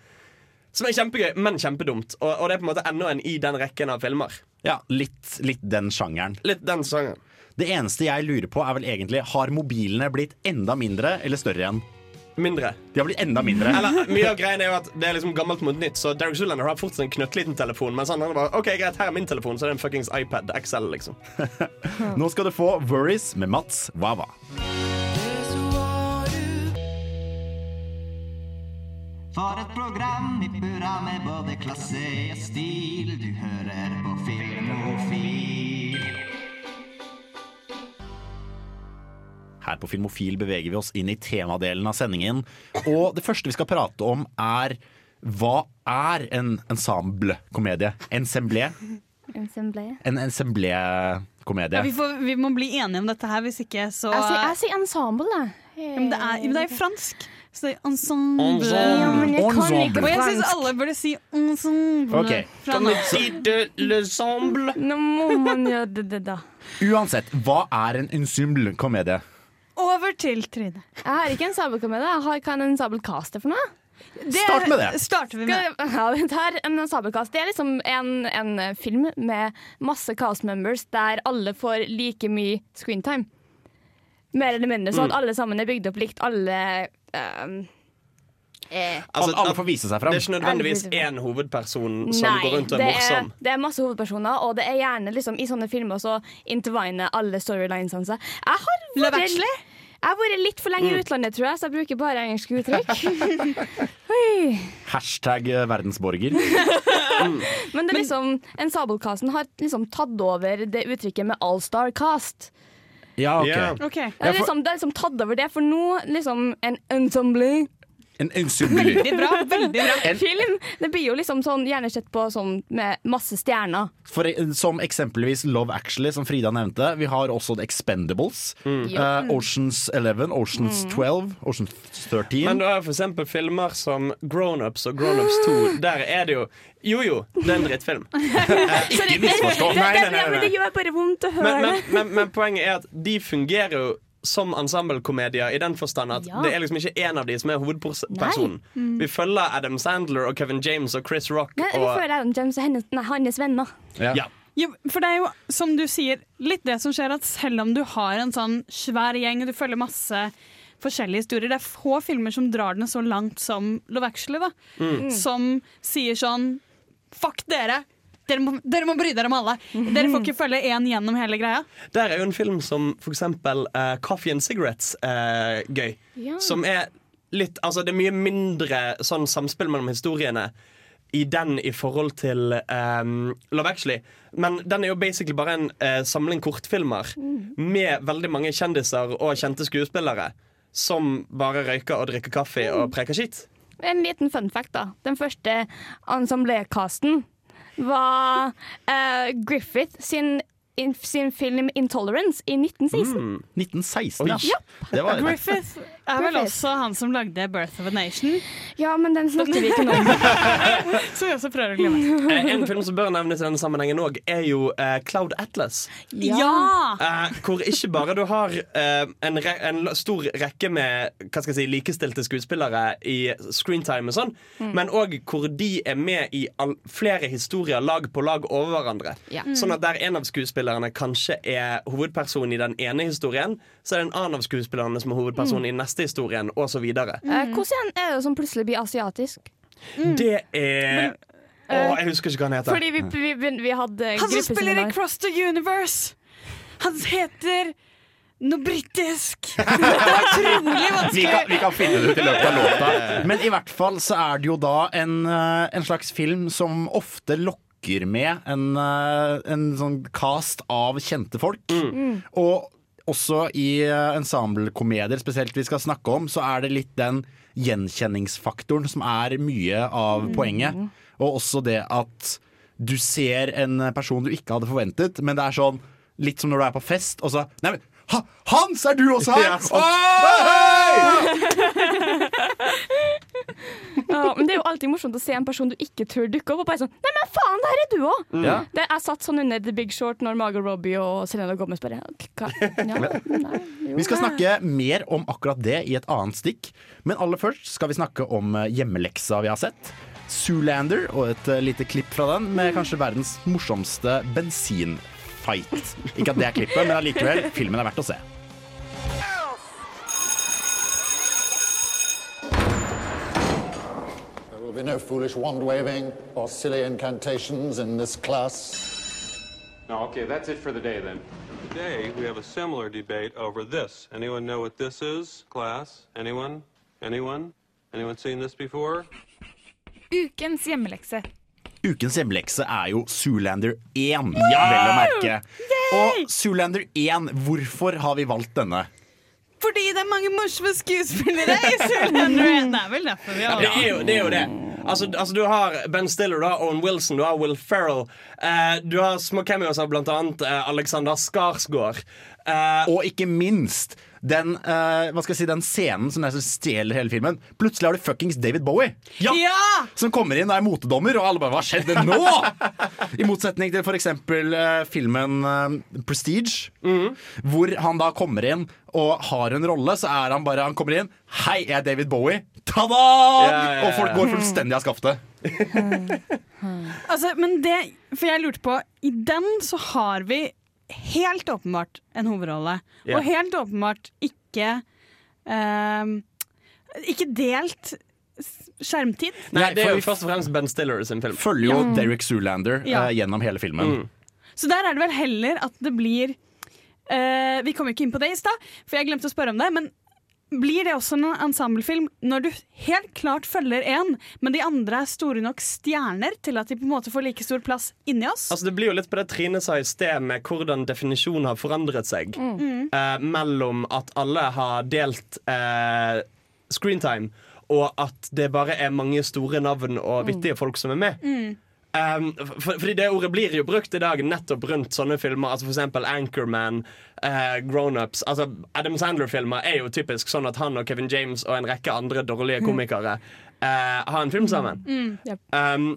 som er kjempegøy, men kjempedumt. Og, og det er på en måte enda en i den rekken av filmer. Ja, litt, litt den sjangeren. Litt den sjangeren. Det eneste jeg lurer på, er vel egentlig har mobilene blitt enda mindre eller større igjen? Mindre. De har blitt enda mindre. Eller, mye av greien er jo at Det er liksom gammelt mot nytt. Så Derek Zoolander har fortsatt en knøttliten telefon. Mens han, han bare OK, greit, her er min telefon, så er det en fuckings iPad XL, liksom. Nå skal du få Worries med Mats Wawa. I burra med både klasse og stil. Du hører på Filmofil. Her på Filmofil beveger vi oss inn i temadelen av sendingen. Og det første vi skal prate om, er hva er en ensemble-komedie? Ensemble? Ensemble. En ensemble-komedie. Ja, vi, vi må bli enige om dette her, hvis ikke så Jeg sier, ensemble, jeg. ja, men det, er, jo fransk. Så det er ensemble. Ensemble. Ja, men jeg kan ikke Ensemble. Og jeg syns alle burde si ensemble. Okay. fra Kan du si de l'ensemble? Nå må man gjøre det, det, da. Uansett, hva er en ensemble-komedie? Over til Trine. Jeg har ikke en har hva en ensemblecast er for noe. Det Start med det. starter vi med. Ja, det her, en det er liksom en, en film med masse cast members der alle får like mye screentime. Mer eller mindre, så at alle sammen er bygd opp likt. Alle um, eh, Altså, Alle får vise seg fram. Det er ikke nødvendigvis én hovedperson som Nei, går rundt og er det morsom. det er masse hovedpersoner, og det er gjerne liksom i sånne filmer så interviner alle storylinesene seg. Jeg har vært- Jeg har vært litt for lenge i utlandet, tror jeg, så jeg bruker bare engelske uttrykk. Hashtag eh, verdensborger. Men det er liksom, en sabelkasten har liksom tatt over det uttrykket med all-star cast. Ja, ok. Ja. Okay. Det Ja, er liksom, det er liksom tatt over det, for nå liksom en ensemble En ensemble. Veldig bra. veldig bra En- film. Det blir jo liksom sånn, gjerne sett på sånn med masse stjerner. For, som eksempelvis Love Actually, som Frida nevnte. Vi har også The Expendables. Mm. Uh, Oceans 11, Oceans 12, Oceans 13. Men du har for eksempel filmer som Grown-Ups og Grown-Ups 2. Der er det jo Jo jo, det er en drittfilm. Ikke misforstå! Det, Nei, det, nei, nei, det gjør bare vondt å høre men, men, men, men poenget er at de fungerer jo som ensemblekomedier i den forstand at Ja. det er liksom ikke én av de som er hovedpersonen. Vi følger Adam Sandler og Kevin James og Chris Rock Nei, vi følger Adam James og hennes, nei, hans venner. Ja. Ja. Jo, for det er jo, som du sier, litt det som skjer at selv om du har en sånn svær gjeng, og du følger masse forskjellige historier, det er få filmer som drar den så langt som Love Actually, da. Som sier sånn Fuck dere! Dere må, dere må bry dere om alle! Dere får ikke følge én gjennom hele greia. Der er jo en film som for eksempel eh, Coffee and Cigarettes uh, gøy. Ja. Som er litt Altså, det er mye mindre sånn samspill mellom historiene i den i forhold til um, Love Actually. Men den er jo basically bare en uh, samling kortfilmer med veldig mange kjendiser og kjente skuespillere som bare røyker og drikker kaffe og preker skitt. En liten fun fact, da. Den første ensemblecasten var uh, Griffith sin, in, sin film 'Intolerance' i 1916. 1916, ja. Ja. Var Griffith er vel også han som lagde 'Birth of a Nation', Ja, men den snakker vi ikke om. så vi også prøver å glemme. Eh, en film som bør nevnes i denne sammenhengen òg, er jo eh, Cloud Atlas. Ja! Eh, hvor ikke bare du har eh, en, re en stor rekke med hva skal jeg si, likestilte skuespillere i screentime og sånn, men òg hvor de er med i all, flere historier lag på lag over hverandre. Ja. Sånn at der en av skuespillerne kanskje er hovedpersonen i den ene historien, så er det en annen av skuespillerne som er hovedperson i neste historien, osv. Eh, hvordan er det som plutselig blir asiatisk? Det er Å, jeg husker ikke hva han heter. Fordi vi, vi, vi, vi hadde Han som spiller i Cross the Universe! Han heter noe britisk! Det er utrolig vi vanskelig. kan, vi kan finne det ut i løpet av låta. Men i hvert fall så er det jo da en, eh, en slags film som ofte lokker med en, eh, en sånn cast av kjente folk. Og også i eh, ensemblekomedier spesielt vi skal snakke om, så er det litt den gjenkjenningsfaktoren som er mye av poenget. Og også det at du ser en person du ikke hadde forventet, men det er sånn litt som når du er på fest, og så Nei, men ha, Hans, er du også her?! Ja, sant. Oi! Ja, men det er jo alltid morsomt å se en person du ikke tror dukker opp, og bare sånn Nei, men faen, der er du òg! Ja. Det Jeg satt sånn under The Big Short når Margot Robbie og Selena Gomez bare hva? Ja, nei, jo, Vi skal snakke mer om akkurat det i et annet stikk. Men aller først skal vi snakke om eh, hjemmeleksa vi har sett. Zoolander og et eh, lite klipp fra den med kanskje verdens morsomste bensinfight. Ikke at det er klippet, men allikevel, filmen er verdt å se. Be no foolish wand waving or silly incantations in this class. No, okay, that's it for the day then. Today, we have a similar debate over this. Anyone know what this is, class? Anyone? Anyone? Anyone seen this before? Ukens hjemmelekse. Ukens hjemmelekse er jo Zoolander 1, vel å merke. Og Zoolander 1, hvorfor har vi valgt denne? Fordi det er mange morsomme skuespillere i Zoolander 1. Det er vel derfor vi Ja, har det er jo det. Er jo det. Altså, altså, du har Ben Stiller, du har Owen Wilson, du har Will Ferrell. Eh, du har små cameos av blant annet eh, Alexander Skarsgård. Eh, Og ikke minst den, uh, hva skal jeg si, den scenen som nesten stjeler hele filmen. Plutselig har du fuckings David Bowie. Ja! Som kommer inn og er motedommer, og alle bare 'hva skjedde nå?! I motsetning til f.eks. Uh, filmen uh, Prestige, hvor han da kommer inn og har en rolle, så er han bare Han kommer inn 'Hei, jeg er David Bowie'. Ta-da! Yeah. ja, ja. Og folk går fullstendig av skaftet. Altså, men det For jeg lurte på I den så har vi helt åpenbart en hovedrolle. Ja. Og helt åpenbart ikke ehm, Ikke delt skjermtid. Nei, det er jo først og fremst Ben Stiller sin film. følger jo Derek Zoolander Ja. eh, gjennom hele filmen. Mm. Så der er det vel heller at det blir eh, Vi kom jo ikke inn på det i stad, for jeg glemte å spørre om det. Men blir det også en ensemblefilm når du helt klart følger én, men de andre er store nok stjerner til at de på en måte får like stor plass inni oss? Altså Det blir jo litt på det Trine sa i sted, med hvordan definisjonen har forandret seg. Mm. Eh, mellom at alle har delt eh, screentime, og at det bare er mange store navn og vittige folk som er med. Mm. Um, for, fordi det ordet blir jo brukt i dag nettopp rundt sånne filmer. Altså eksempel Anchorman, uh, Grownups. Altså Adam Sandler-filmer er jo typisk sånn at han og Kevin James og en rekke andre dårlige komikere uh, har en film sammen. Mm, yep. Um,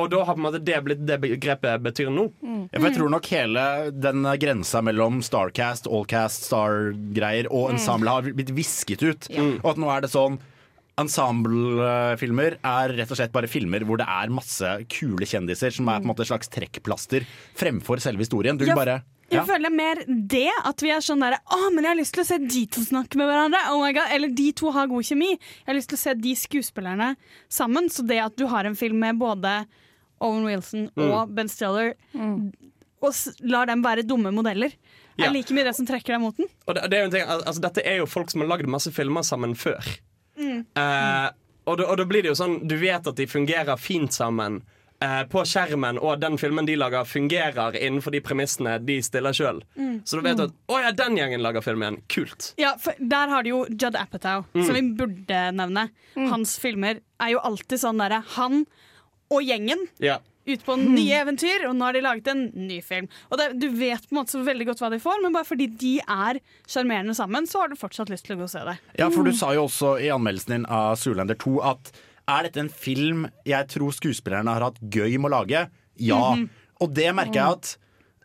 og da har på en måte det blitt det begrepet betyr nå. Ja, for jeg tror nok hele den grensa mellom Starcast, Allcast, Star-greier og Mm. ensemble har blitt visket ut. Mm. Og at nå er det sånn Ensemblefilmer er rett og slett bare filmer hvor det er masse kule kjendiser som er på en måte et slags trekkplaster fremfor selve historien. Du Ja, bare Jeg føler mer det, at vi er sånn derre Å, men jeg har lyst til å se de to snakke med hverandre. Oh my God. Eller de to har god kjemi. Jeg har lyst til å se de skuespillerne sammen. Så det at du har en film med både Owen Wilson Mm. og Ben Stiller, og lar dem være dumme modeller, Ja. er like mye det som trekker deg mot den. Og det, det er jo en ting, altså, dette er jo folk som har lagd masse filmer sammen før. Mm. Eh, og, da, og da blir det jo sånn Du vet at de fungerer fint sammen Uh, på skjermen, og den filmen de lager, fungerer innenfor de premissene de stiller sjøl. Mm. Så da vet du at å ja, den gjengen lager film igjen. Kult. Ja, for Der har du jo Judd Apatow, Mm. som vi burde nevne. Hans filmer er jo alltid sånn derre Han og gjengen Ja. Ut på nye eventyr, og nå har de laget en ny film. Og det, Du vet på en måte så veldig godt hva de får, men bare fordi de er sjarmerende sammen, så har du fortsatt lyst til å gå og se det. Ja, for du sa jo også i anmeldelsen din av Zoolander 2 at er dette en film jeg tror skuespillerne har hatt gøy med å lage? Ja. Mhm. Og det merker jeg at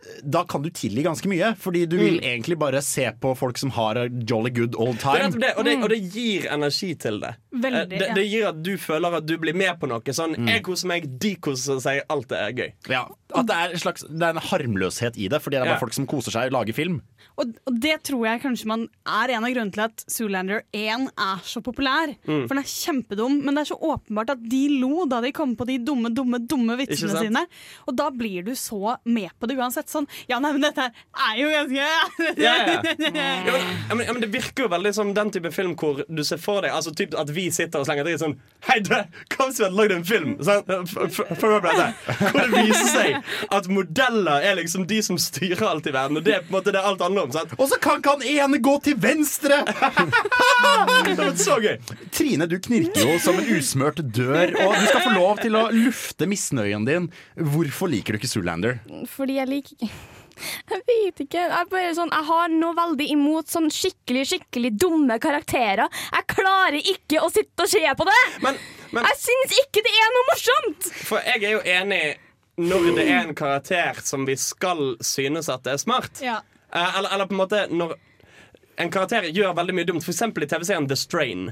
eh, da kan du tilgi ganske mye, fordi du vil egentlig bare se på folk som har a jolly good old time. det, og, det, og det gir energi til det. Veldig, Eh, det, ja. det gir at du føler at du blir med på noe. Sånn, Jeg koser meg, de koser seg, alt er gøy. Ja, At det er, en slags, det er en harmløshet i det, fordi det er bare Ja. folk som koser seg og lager film. Og, og det tror jeg kanskje man er en av grunnene til at Zoolander 1 er så populær. Mm. For den er kjempedum, men det er så åpenbart at de lo da de kom på de dumme, dumme, dumme vitsene sine. Og da blir du så med på det uansett. Sånn Ja, nei, men dette er jo ganske Ja, ja. Ja, men, ja, men, ja, men Det virker jo veldig som den type film hvor du ser for deg Altså typ at vi sitter og slenger dritt sånn Hei, du, hadde lagd en film? Sånn, f- f- følg med på dette. Hvor det viser seg at modeller er liksom de som styrer alt i verden. Og det er på en måte det alt handler om. sant? Og så kan ikke han ene gå til venstre! det var så gøy. Trine, du knirker jo som en usmørt dør, og du skal få lov til å lufte misnøyen din. Hvorfor liker du ikke Zoolander? Fordi jeg liker ikke Jeg vet ikke. Jeg, bare sånn, jeg har noe veldig imot sånn skikkelig skikkelig dumme karakterer. Jeg klarer ikke å sitte og se på det! jeg syns ikke det er noe morsomt! For jeg er jo enig når det er en karakter som vi skal synes at det er smart. Ja. Eh, eller, eller på en måte når en karakter gjør veldig mye dumt, f.eks. i TV-serien The Strain.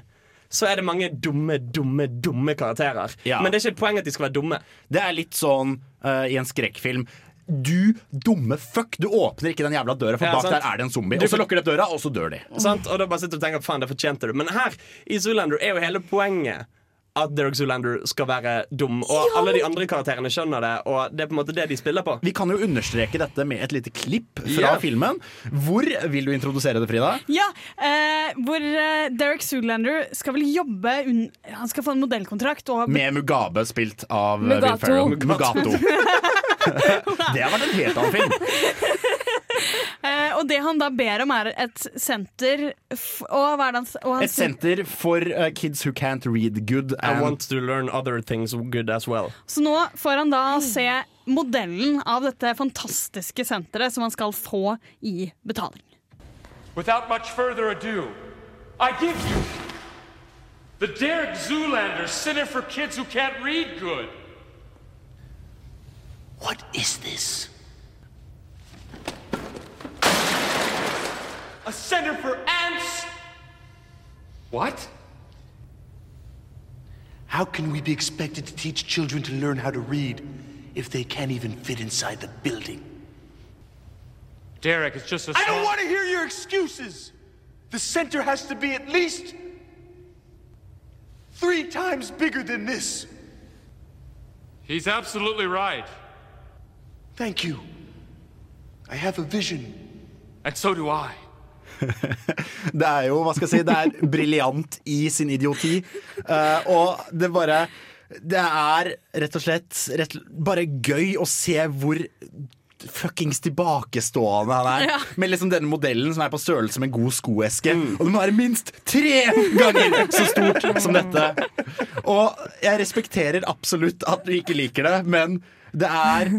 Så er det mange dumme, dumme, dumme karakterer. Ja. Men det er ikke et poeng at de skal være dumme. Det er litt sånn uh, i en skrekkfilm. Du dumme fuck! Du åpner ikke den jævla døra, for Ja, bak sant. der er det en zombie. Du- Og så lukker de opp døra, og så dør de. Sant? Og da bare sitter du og tenker faen, det fortjente du. Men her i Zoolander er jo hele poenget at Derek Zoolander skal være dum. Og alle de andre karakterene skjønner det, og det er på en måte det de spiller på. Vi kan jo understreke dette med et lite klipp fra yeah. filmen. Hvor vil du introdusere det, Frida? Ja, eh, hvor eh, Derek Zoolander skal vel jobbe un Han skal få en modellkontrakt. Og Med Mugabe, spilt av eh, Mugato. Will Ferrell. Mugato. Det har vært en helt annen film. Uh, og det han da ber om, er et senter f og hva er det han, og han Et senter for uh, kids who can't read good. I want to learn other things good as well. Så nå får han da se modellen av dette fantastiske senteret som han skal få i betaling. Without much further ado, I give you the Derek Zoolander Center for Kids Who Can't Read Good. What is this? A center for ants. What? How can we be expected to teach children to learn how to read if they can't even fit inside the building? Derek, it's just a I don't want to hear your excuses. The center has to be at least three times bigger than this. He's absolutely right. Thank you. I have a vision. And so do I. Det er jo, hva skal jeg si, det er briljant i sin idioti. Uh, og det bare Det er rett og slett rett, bare gøy å se hvor fuckings tilbakestående han er. Ja. Med liksom denne modellen som er på størrelse med en god skoeske. Og det må være minst tre ganger så stort som dette. Og jeg respekterer absolutt at du ikke liker det, men det er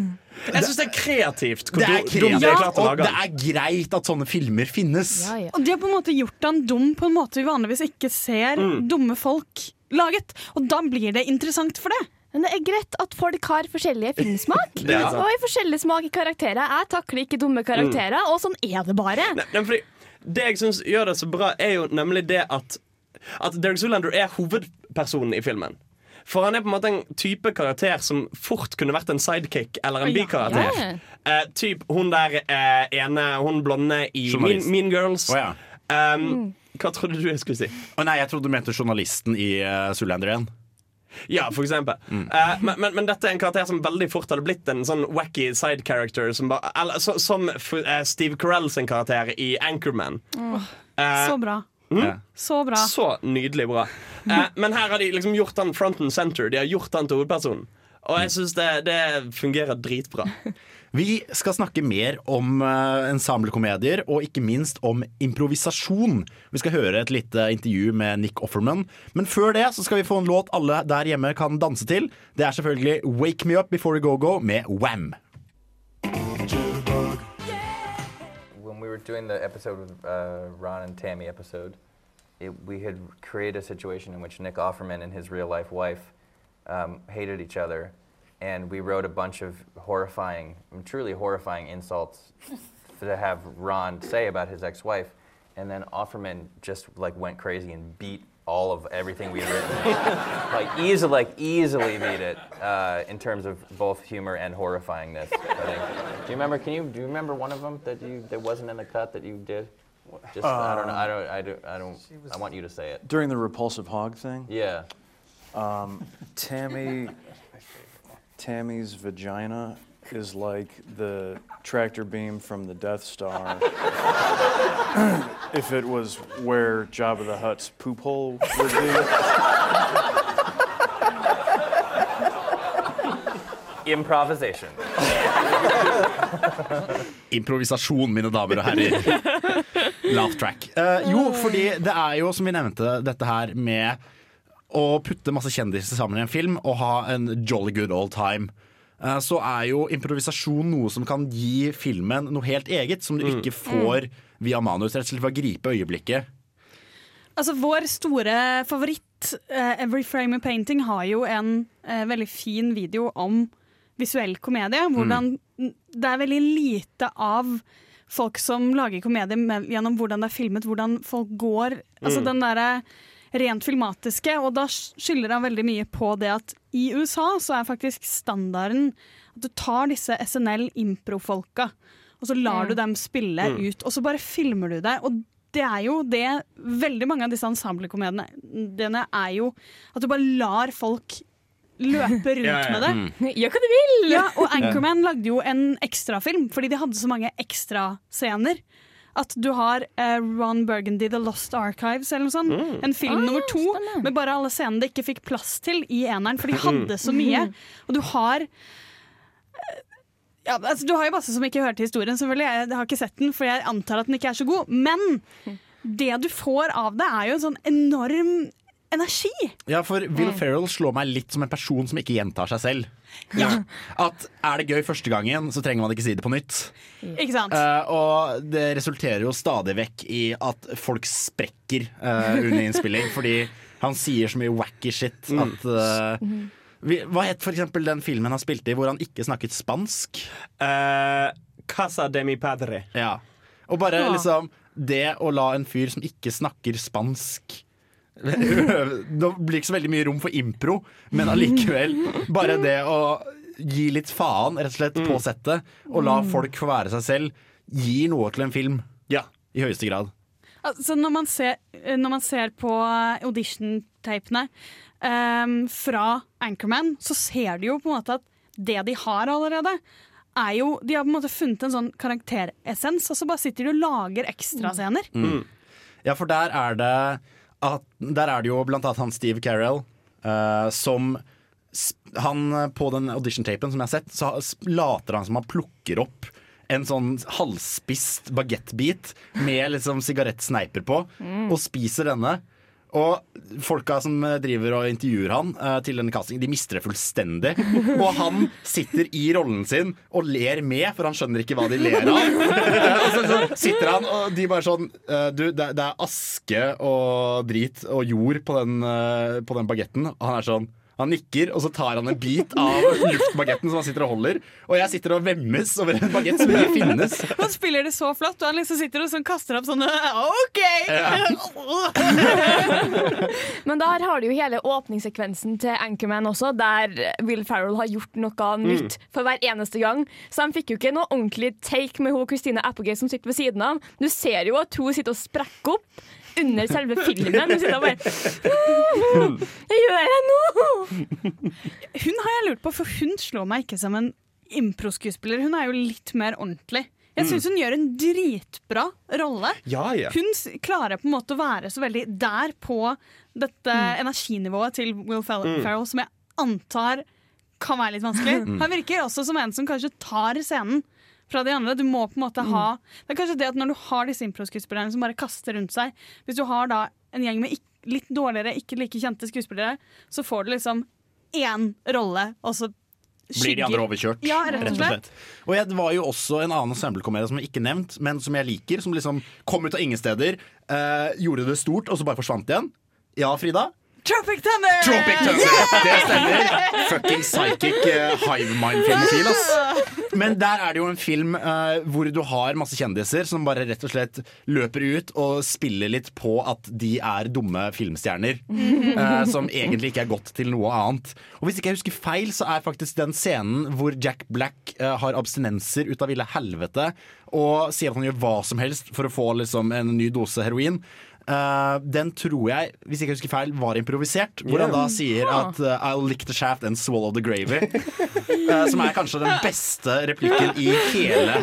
Jeg syns det er kreativt. hvor det er kreativt, de har og det er greit at sånne filmer finnes. Og de har på en måte gjort han dum på en måte vi vanligvis ikke ser Mm. dumme folk laget. Og da blir det interessant for det. Men det er greit at folk har forskjellige filmsmak. Det er og i forskjellig smak i karakterer. Jeg takler ikke dumme karakterer, og sånn er det bare. Ne, men det jeg syns gjør det så bra, er jo nemlig det at At Derek Zoolander er hovedpersonen i filmen. For han er på en måte en type karakter som fort kunne vært en sidekick eller en bikarakter. Ja. Eh, typ hun der eh, ene, hun blonde i mean, mean Girls. Oh, ja. um, hva trodde du jeg skulle si? Oh, nei, jeg trodde du mente journalisten i uh, Zoolander igjen. Ja, for eksempel. Eh, men, men, men dette er en karakter som veldig fort hadde blitt en sånn wacky side character. Som, ba, eller, så, som eh, Steve Carell sin karakter i Anchorman. Mm. Uh, så bra. Mm? Så bra. Så nydelig bra. Eh, men her har de liksom gjort han front and center. De har gjort han til hovedpersonen. Og jeg syns det, det fungerer dritbra. Vi skal snakke mer om uh, ensemblekomedier, og ikke minst om improvisasjon. Vi skal høre et lite intervju med Nick Offerman. Men før det så skal vi få en låt alle der hjemme kan danse til. Det er selvfølgelig Wake Me Up Before We Go Go med Wham. when we were doing the episode with uh, Ron and Tammy episode, it, we had created a situation in which Nick Offerman and his real life wife um, hated each other, and we wrote a bunch of horrifying, truly horrifying insults to have Ron say about his ex-wife, and then Offerman just like went crazy and beat all of everything we had written, like easily, like easily beat it uh, in terms of both humor and horrifyingness. I think. Do you remember? Can you do you remember one of them that you that wasn't in the cut that you did? Just I don't know. I don't. I don't. I don't. I want you to say it. During the repulsive hog thing? Yeah. Um, Tammy, Tammy's vagina is like the tractor beam from the Death Star. if it was where Jabba the Hutt's poop hole would be. Improvisation. Improvisasjon, mine damer og herrer. Laugh track. Uh, jo, fordi det er jo, som vi nevnte, dette her med å putte masse kjendiser sammen i en film og ha en jolly good old time. Uh, så er jo improvisasjon noe som kan gi filmen noe helt eget, som du ikke får via manus. Rett og slett ved å gripe øyeblikket. Altså, vår store favoritt, uh, Every Frame of Painting, har jo en uh, veldig fin video om visuell komedie. Hvordan det er veldig lite av folk som lager komedie med, gjennom hvordan det er filmet, hvordan folk går. Altså Mm. den derre rent filmatiske. Og da skylder han veldig mye på det at i USA så er faktisk standarden at du tar disse SNL-improfolka, og så lar Mm. du dem spille Mm. ut, og så bare filmer du det. Og det er jo det Veldig mange av disse ensemblekomediene er jo at du bare lar folk løpe rundt Ja, ja. med det. Mm. Gjør hva du vil! Ja, og Anchorman lagde jo en ekstrafilm fordi de hadde så mange ekstrascener. At du har uh, Ron Burgundy, The Lost Archives, eller noe sånt. Mm. En film Ah, nummer to med bare alle scenene det ikke fikk plass til i eneren, for de hadde så mye. Og du har eh, ja, altså, du har jo masse som ikke hørte historien, selvfølgelig. Jeg, jeg har ikke sett den, for jeg antar at den ikke er så god. Men det du får av det, er jo en sånn enorm energi. Ja, for Will Mm. Ferrell slår meg litt som en person som ikke gjentar seg selv. At er det gøy første gangen, så trenger man ikke si det på nytt. Ikke sant? Uh, og det resulterer jo stadig vekk i at folk sprekker uh, under innspilling, fordi han sier så mye wacky shit at uh, vi, Hva het for eksempel den filmen han spilte i hvor han ikke snakket spansk? Casa de mi padre. Ja. Og bare Ja. liksom Det å la en fyr som ikke snakker spansk Nå blir ikke så veldig mye rom for impro, men allikevel. Bare det å gi litt faen rett og slett på settet, og la folk få være seg selv, gir noe til en film. Ja. I høyeste grad. Altså, når, man ser, når man ser på audition-tapene um, fra Anchorman, så ser du jo på en måte at det de har allerede, er jo De har på en måte funnet en sånn karakteressens, og så bare sitter de og lager ekstrascener. Mm. Ja, for der er det at, Der er det jo blant annet han Steve Carell uh, som Han eh, På den audition-tapen som jeg har sett, så later han som han plukker opp en sånn halvspist bagettbit med liksom sigarettsneiper på, Mm. og spiser denne. Og folka som eh, driver og intervjuer han eh, til denne castingen, de mister det fullstendig. Og han sitter i rollen sin og ler med, for han skjønner ikke hva de ler av. og så, så sitter han, og de bare sånn eh, Du, det, det er aske og drit og jord på den, uh, på den bagetten. Og han er sånn han nikker, og så tar han en bit av luftbagetten som han sitter og holder. Og jeg sitter og vemmes over en bagett som ikke finnes. Han spiller det så flott, og han liksom sitter og sånn kaster opp sånne OK! Men der har du jo hele åpningssekvensen til Anchorman også, der Will Ferrell har gjort noe nytt for hver eneste gang. Så han fikk jo ikke noe ordentlig take med hun Christina Applegate som sitter ved siden av. Du ser jo at hun sitter og sprekker opp under selve filmen. Hun sitter bare Jeg gjør det nå! Hun har jeg lurt på, for hun slår meg ikke som en improskuespiller. Hun er jo litt mer ordentlig. Jeg syns hun gjør en dritbra rolle. Ja, ja. Hun klarer på en måte å være så veldig der på dette energinivået til Will Fer- Mm. Ferrell, som jeg antar kan være litt vanskelig. Mm. Han virker også som en som kanskje tar scenen fra de andre. Du må på en måte ha Det er kanskje det at når du har disse improskuespillerne som bare kaster rundt seg Hvis du har da en gjeng med litt dårligere, ikke like kjente skuespillere, så får du liksom én rolle, og så Blir de andre overkjørt, Ja, rett og slett. Og jeg, var jo også en annen ensemble-komedie som jeg ikke nevnt, men som jeg liker. Som liksom kom ut av ingen steder, eh, gjorde det stort, og så bare forsvant igjen. Ja, Frida? Tropic Thunder! Tropic Thunder! Det stemmer. Fucking psychic uh, hive mind-filmofil, ass. Men der er det jo en film uh, hvor du har masse kjendiser som bare rett og slett løper ut og spiller litt på at de er dumme filmstjerner. Uh, som egentlig ikke er godt til noe annet. Og hvis ikke jeg husker feil, så er faktisk den scenen hvor Jack Black har abstinenser ut av ville helvete og sier at han gjør hva som helst for å få liksom, en ny dose heroin. Eh, den tror jeg, hvis jeg ikke husker feil, var improvisert. Hvor han da sier at uh, I'll lick the shaft and swallow the gravy. uh, som er kanskje den beste replikken i hele,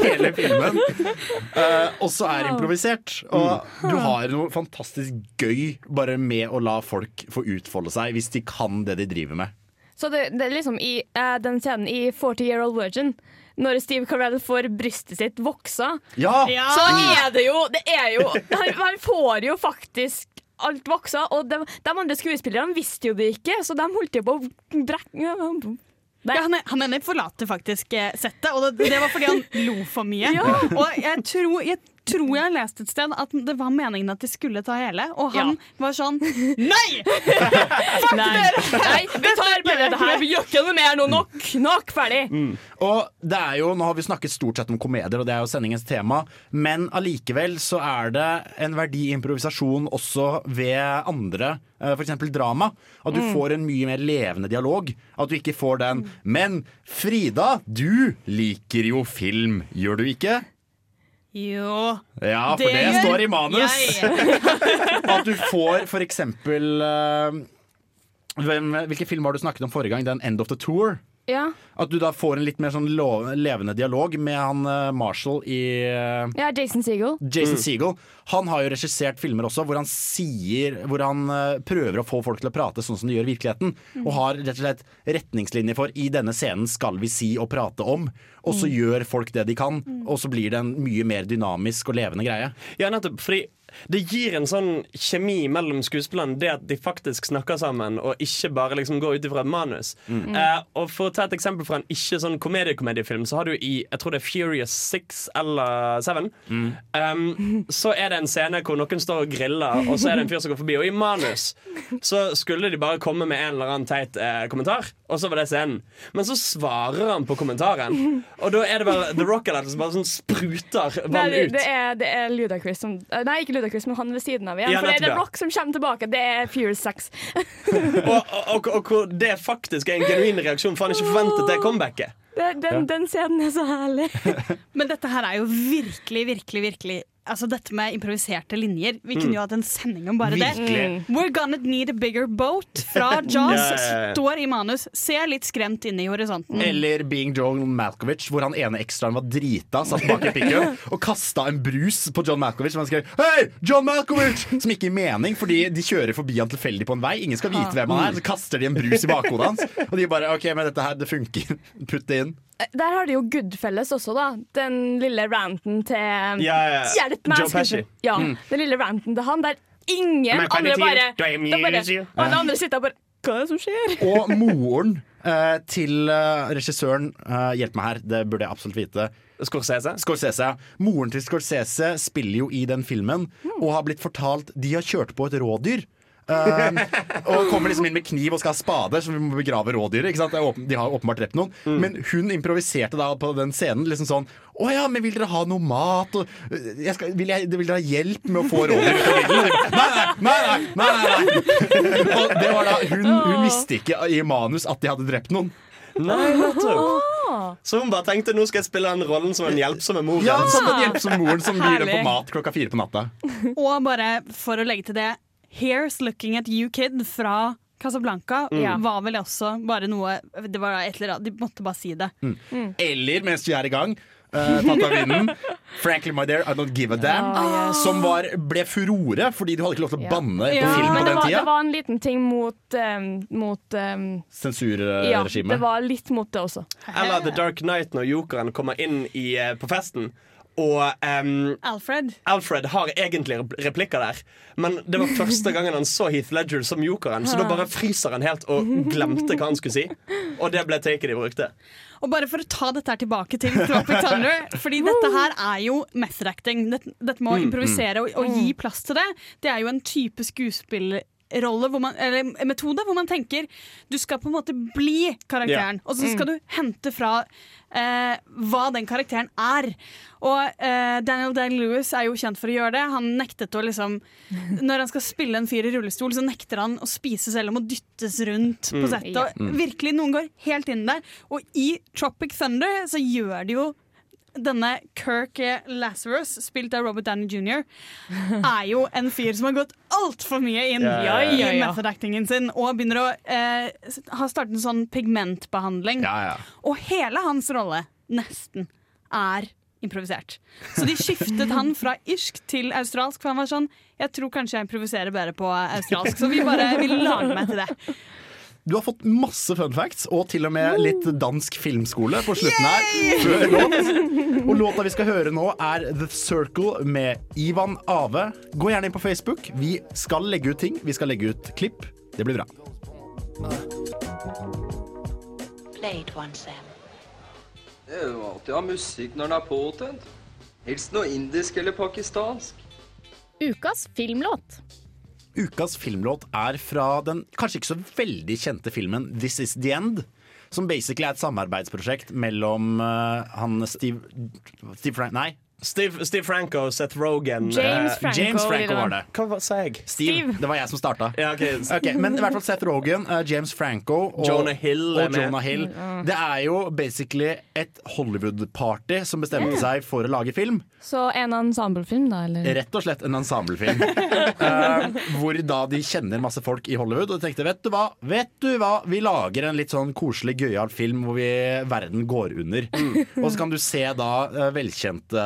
hele filmen. Eh, og så er improvisert. Og du har noe fantastisk gøy bare med å la folk få utfolde seg, hvis de kan det de driver med. Så det, det er liksom i den scenen i 40 Year Old Virgin når Steve Carell får brystet sitt voksa, Ja! så er det jo, det er jo han, han får jo faktisk alt voksa, og de, de andre skuespillerne visste jo det ikke, så de holdt jo på å brekke Ja, han, han ene forlater faktisk eh, settet, og det, det var fordi han lo for mye. Ja. Og jeg tror, jeg tror jeg har lest et sted at det var meningen at de skulle ta hele, og han var sånn Nei! Fuck Nei. dere! Nei, vi tar bare det her. Vi gjør ikke noe mer nå. Nok. Nok. Ferdig. Og det er jo, Nå har vi snakket stort sett om komedier, og det er jo sendingens tema, men allikevel så er det en verdi i improvisasjon også ved andre, eh, f.eks. drama. At du Mm. får en mye mer levende dialog. At du ikke får den 'Men Frida, du liker jo film, gjør du ikke?' Jo. Ja, for det, gjør står i manus. At du får for eksempel eh, hvem, Hvilken film har du snakket om forrige gang? Den 'End of the Tour'? Ja. At du da får en litt mer sånn levende dialog med han eh, Marshall i eh, ja, Jason Segel. Jason Mm. Seagull. Han har jo regissert filmer også hvor han sier Hvor han eh, prøver å få folk til å prate sånn som de gjør i virkeligheten. Mm. Og har rett og slett retningslinjer for i denne scenen skal vi si og prate om. Og så Mm. gjør folk det de kan, og så blir det en mye mer dynamisk og levende greie. Ja, nettopp. Fordi det gir en sånn kjemi mellom skuespillerne, det at de faktisk snakker sammen, og ikke bare liksom går ut ifra et manus. Mm. Eh, og For å ta et eksempel fra en ikke sånn komediekomediefilm, så har du i jeg tror det er Furious 6 eller 7, um, så er det en scene hvor noen står og griller, og så er det en fyr som går forbi. Og i manus så skulle de bare komme med en eller annen teit eh, kommentar, og så var det scenen. Men så svarer han på kommentaren, og da er det bare The Rock eller som bare sånn spruter vann ut. det, er, det er Ludacris som eh, Nei, ikke Ludacris, men han ved siden av igjen. Ja, for det er The. Rock som kommer tilbake. Det er Fear 6. og, og, og og, det faktisk er en genuin reaksjon, for han ikke forventet det comebacket. Den, den, den scenen er så herlig. Men dette her er jo virkelig, virkelig, virkelig altså dette med improviserte linjer. Vi Mm. kunne jo hatt en sending om bare Virkelig. det. We're gonna need a bigger boat fra Jaws. Ja, ja, ja. Står i manus. Ser litt skremt inn i horisonten. Eller Being John Malkovich, hvor han ene ekstraen var drita, satt bak i pickup og kasta en brus på John Malkovich. Som han skrev 'Hei, John Malkovich!' Som ikke gir mening, fordi de kjører forbi han tilfeldig på en vei. Ingen skal vite hvem han er. Så kaster de en brus i bakhodet hans, og de bare 'OK, men dette her, det funker. Putt det inn'. Der har de jo Goodfelles også, da. Den lille ranten til Ja, ja. Hjelp meg! Joe Pesci. Ja, Mm. Den lille ranten til han der ingen andre bare, bare. Og alle andre sitter og bare Hva er det som skjer? Og moren eh, til eh, regissøren eh, Hjelp meg her, det burde jeg absolutt vite. Scorsese? Scorsese. Moren til Scorsese spiller jo i den filmen, og har blitt fortalt de har kjørt på et rådyr. Eh, og kommer liksom inn med kniv og skal ha spade, så vi må begrave rådyret. De har åpenbart drept noen. Men hun improviserte da på den scenen liksom sånn Å ja, men vil dere ha noe mat? Og, eh, jeg skal, vil, jeg, vil dere ha hjelp med å få rådyret ut av bildet? Nei, nei, nei! nei, nei, nei. Og det var da, hun, hun visste ikke i manus at de hadde drept noen. Nei, nettopp. Så hun bare tenkte nå skal jeg spille den rollen som den hjelpsomme moren. Ja, som den hjelpsomme moren som dem på mat klokka fire på natta. Og bare for å legge til det Here's Looking At You Kid fra Casablanca Mm. var vel også bare noe Det var et eller annet, De måtte bare si det. Mm. Eller mens vi er i gang uh, tatt vinden Frankly my dear, I don't give a damn Ah, yes. Som var, ble furore Fordi du hadde ikke lov til å banne Ja, på film på den var, tida det var en liten ting mot, um, mot um, Ja, det var litt mot det også. Eller The Dark Knight når jokeren kommer inn i, eh, på festen. Og um, Alfred. Alfred har egentlig replikker der, men det var første gangen han så Heath Ledger som jokeren, så da bare fryser han helt og glemte hva han skulle si. Og det ble taket de brukte. Og bare for å ta dette her tilbake til Tropic Thunder Fordi dette her er jo method acting. Dette, dette med å Mm, improvisere og, og gi plass til det, det er jo en type skuespillerrolle hvor man, eller metode hvor man tenker du skal på en måte bli karakteren, Ja. og så skal Mm. du hente fra eh, hva den karakteren er. Og eh, Daniel Day-Lewis er jo kjent for å gjøre det. Han nektet å liksom Når han skal spille en fyr i rullestol, så nekter han å spise selv om å dyttes rundt på Mm. settet. Ja. Mm. virkelig, noen går helt inn der. Og i Tropic Thunder så gjør de jo denne Kirk Lazarus, spilt av Robert Downey jr., er jo en fyr som har gått altfor mye inn Ja, ja, ja. i Ja, ja. method actingen sin, og begynner å eh, s- ha startet en sånn pigmentbehandling. Og hele hans rolle, nesten, er improvisert. Så de skiftet han fra irsk til australsk, for han var sånn Jeg tror kanskje jeg improviserer bedre på australsk, så vi bare vil lage meg til det. Du har fått masse fun facts Og til og med litt dansk filmskole På slutten her før låt. Og låta vi skal høre nå er The Circle Med Ivan Ave Gå gjerne inn på Facebook Vi skal legge ut ting, vi skal legge ut klipp Det blir bra. Det er jo alltid å ha musikk når den er påtent. Helst noe indisk eller pakistansk. Ukas filmlåt. Ukas filmlåt er fra den kanskje ikke så veldig kjente filmen This Is The End Som basically er et samarbeidsprosjekt mellom uh, han Steve, Steve Frank, Nei Steve, Steve Franco, Seth Rogen James eh, Franco, James Franco var det. Hva sa jeg? Steve, det var jeg som starta. Ja, okay. okay, men i hvert fall Seth Rogen, eh, James Franco og Jonah Hill og. Jonah Hill. Mm. Det er jo basically et Hollywood-party som bestemte Yeah. seg for å lage film. Så en ensemblefilm, da? Eller? Rett og slett en ensemblefilm. uh, hvor da de kjenner masse folk i Hollywood og de tenkte vet du hva, vet du hva, vi lager en litt sånn koselig, gøyal film hvor vi, verden går under. Og så kan du se da velkjente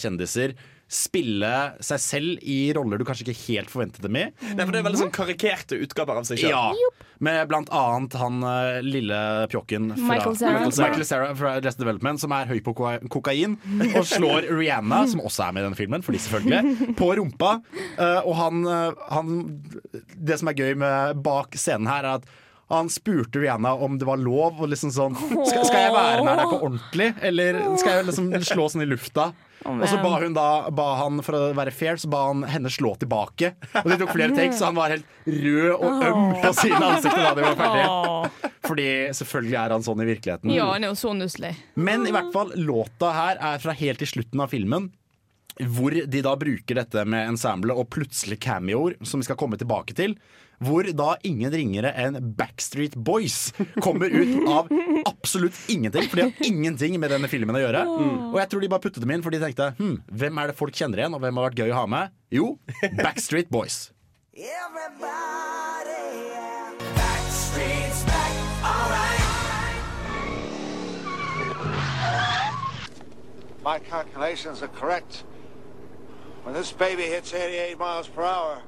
kjendiser spille seg selv i roller du kanskje ikke helt forventet dem i. Nei, for Det er veldig sånn karikerte utgaver av seg sjøl. Ja, med blant annet han eh, lille pjokken fra Michael Cera. Michael Cera fra Arrested Development, som er høy på kokain, og slår Rihanna, som også er med i denne filmen, fordi selvfølgelig, på rumpa. Eh, og han, eh, han Det som er gøy med bak scenen her, er at han spurte Rihanna om det var lov. Og liksom sånn, skal, skal jeg være nær deg på ordentlig, eller skal jeg liksom slå sånn i lufta? Og så ba hun da ba han, For å være fair, så ba han henne slå tilbake. Og de tok flere takes, så han var helt rød og øm på sine ansikter da de var ferdige. Fordi selvfølgelig er han sånn i virkeligheten. Ja, han er jo så nusselig. Men i hvert fall, låta her er fra helt til slutten av filmen. hvor de da bruker dette med ensemble og plutselig cameoer, som vi skal komme tilbake til. Hvor da ingen ringere enn Backstreet Boys kommer ut av absolutt ingenting. For de har ingenting med denne filmen å gjøre. Og jeg tror de bare puttet dem inn, for de tenkte hm, hvem er det folk kjenner igjen, og hvem har vært gøy å ha med? Jo, Backstreet Boys. My calculations are correct. When this baby hits 88 miles per hour,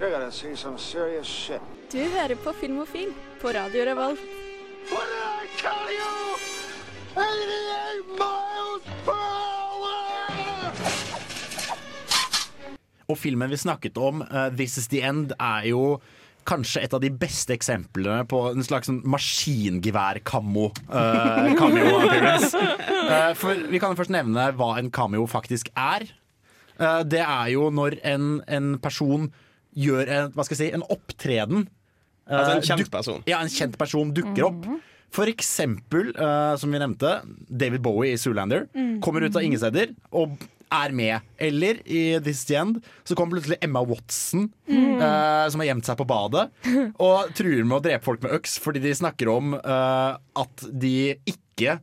you're gonna see some serious shit. Du hører på Filmofil på Radio Revolt. What did I tell you? 88 miles per hour! Og filmen vi snakket om, uh, This Is The End, er jo kanskje et av de beste eksemplene på en slags sånn maskingevær-cameo. Uh, cameo appearance. Eh, for vi kan jo først nevne hva en cameo faktisk er. Uh, det er jo når en, en person gjør en, hva skal jeg si, en opptreden. eh, Altså en kjent duk- person. Ja, en kjent person dukker opp. For eksempel, uh, som vi nevnte, David Bowie i Zoolander Mm. kommer ut av ingen steder og er med. Eller i This End så kommer plutselig Emma Watson, Mm. uh, som har gjemt seg på badet, og truer med å drepe folk med øks fordi de snakker om uh, at de ikke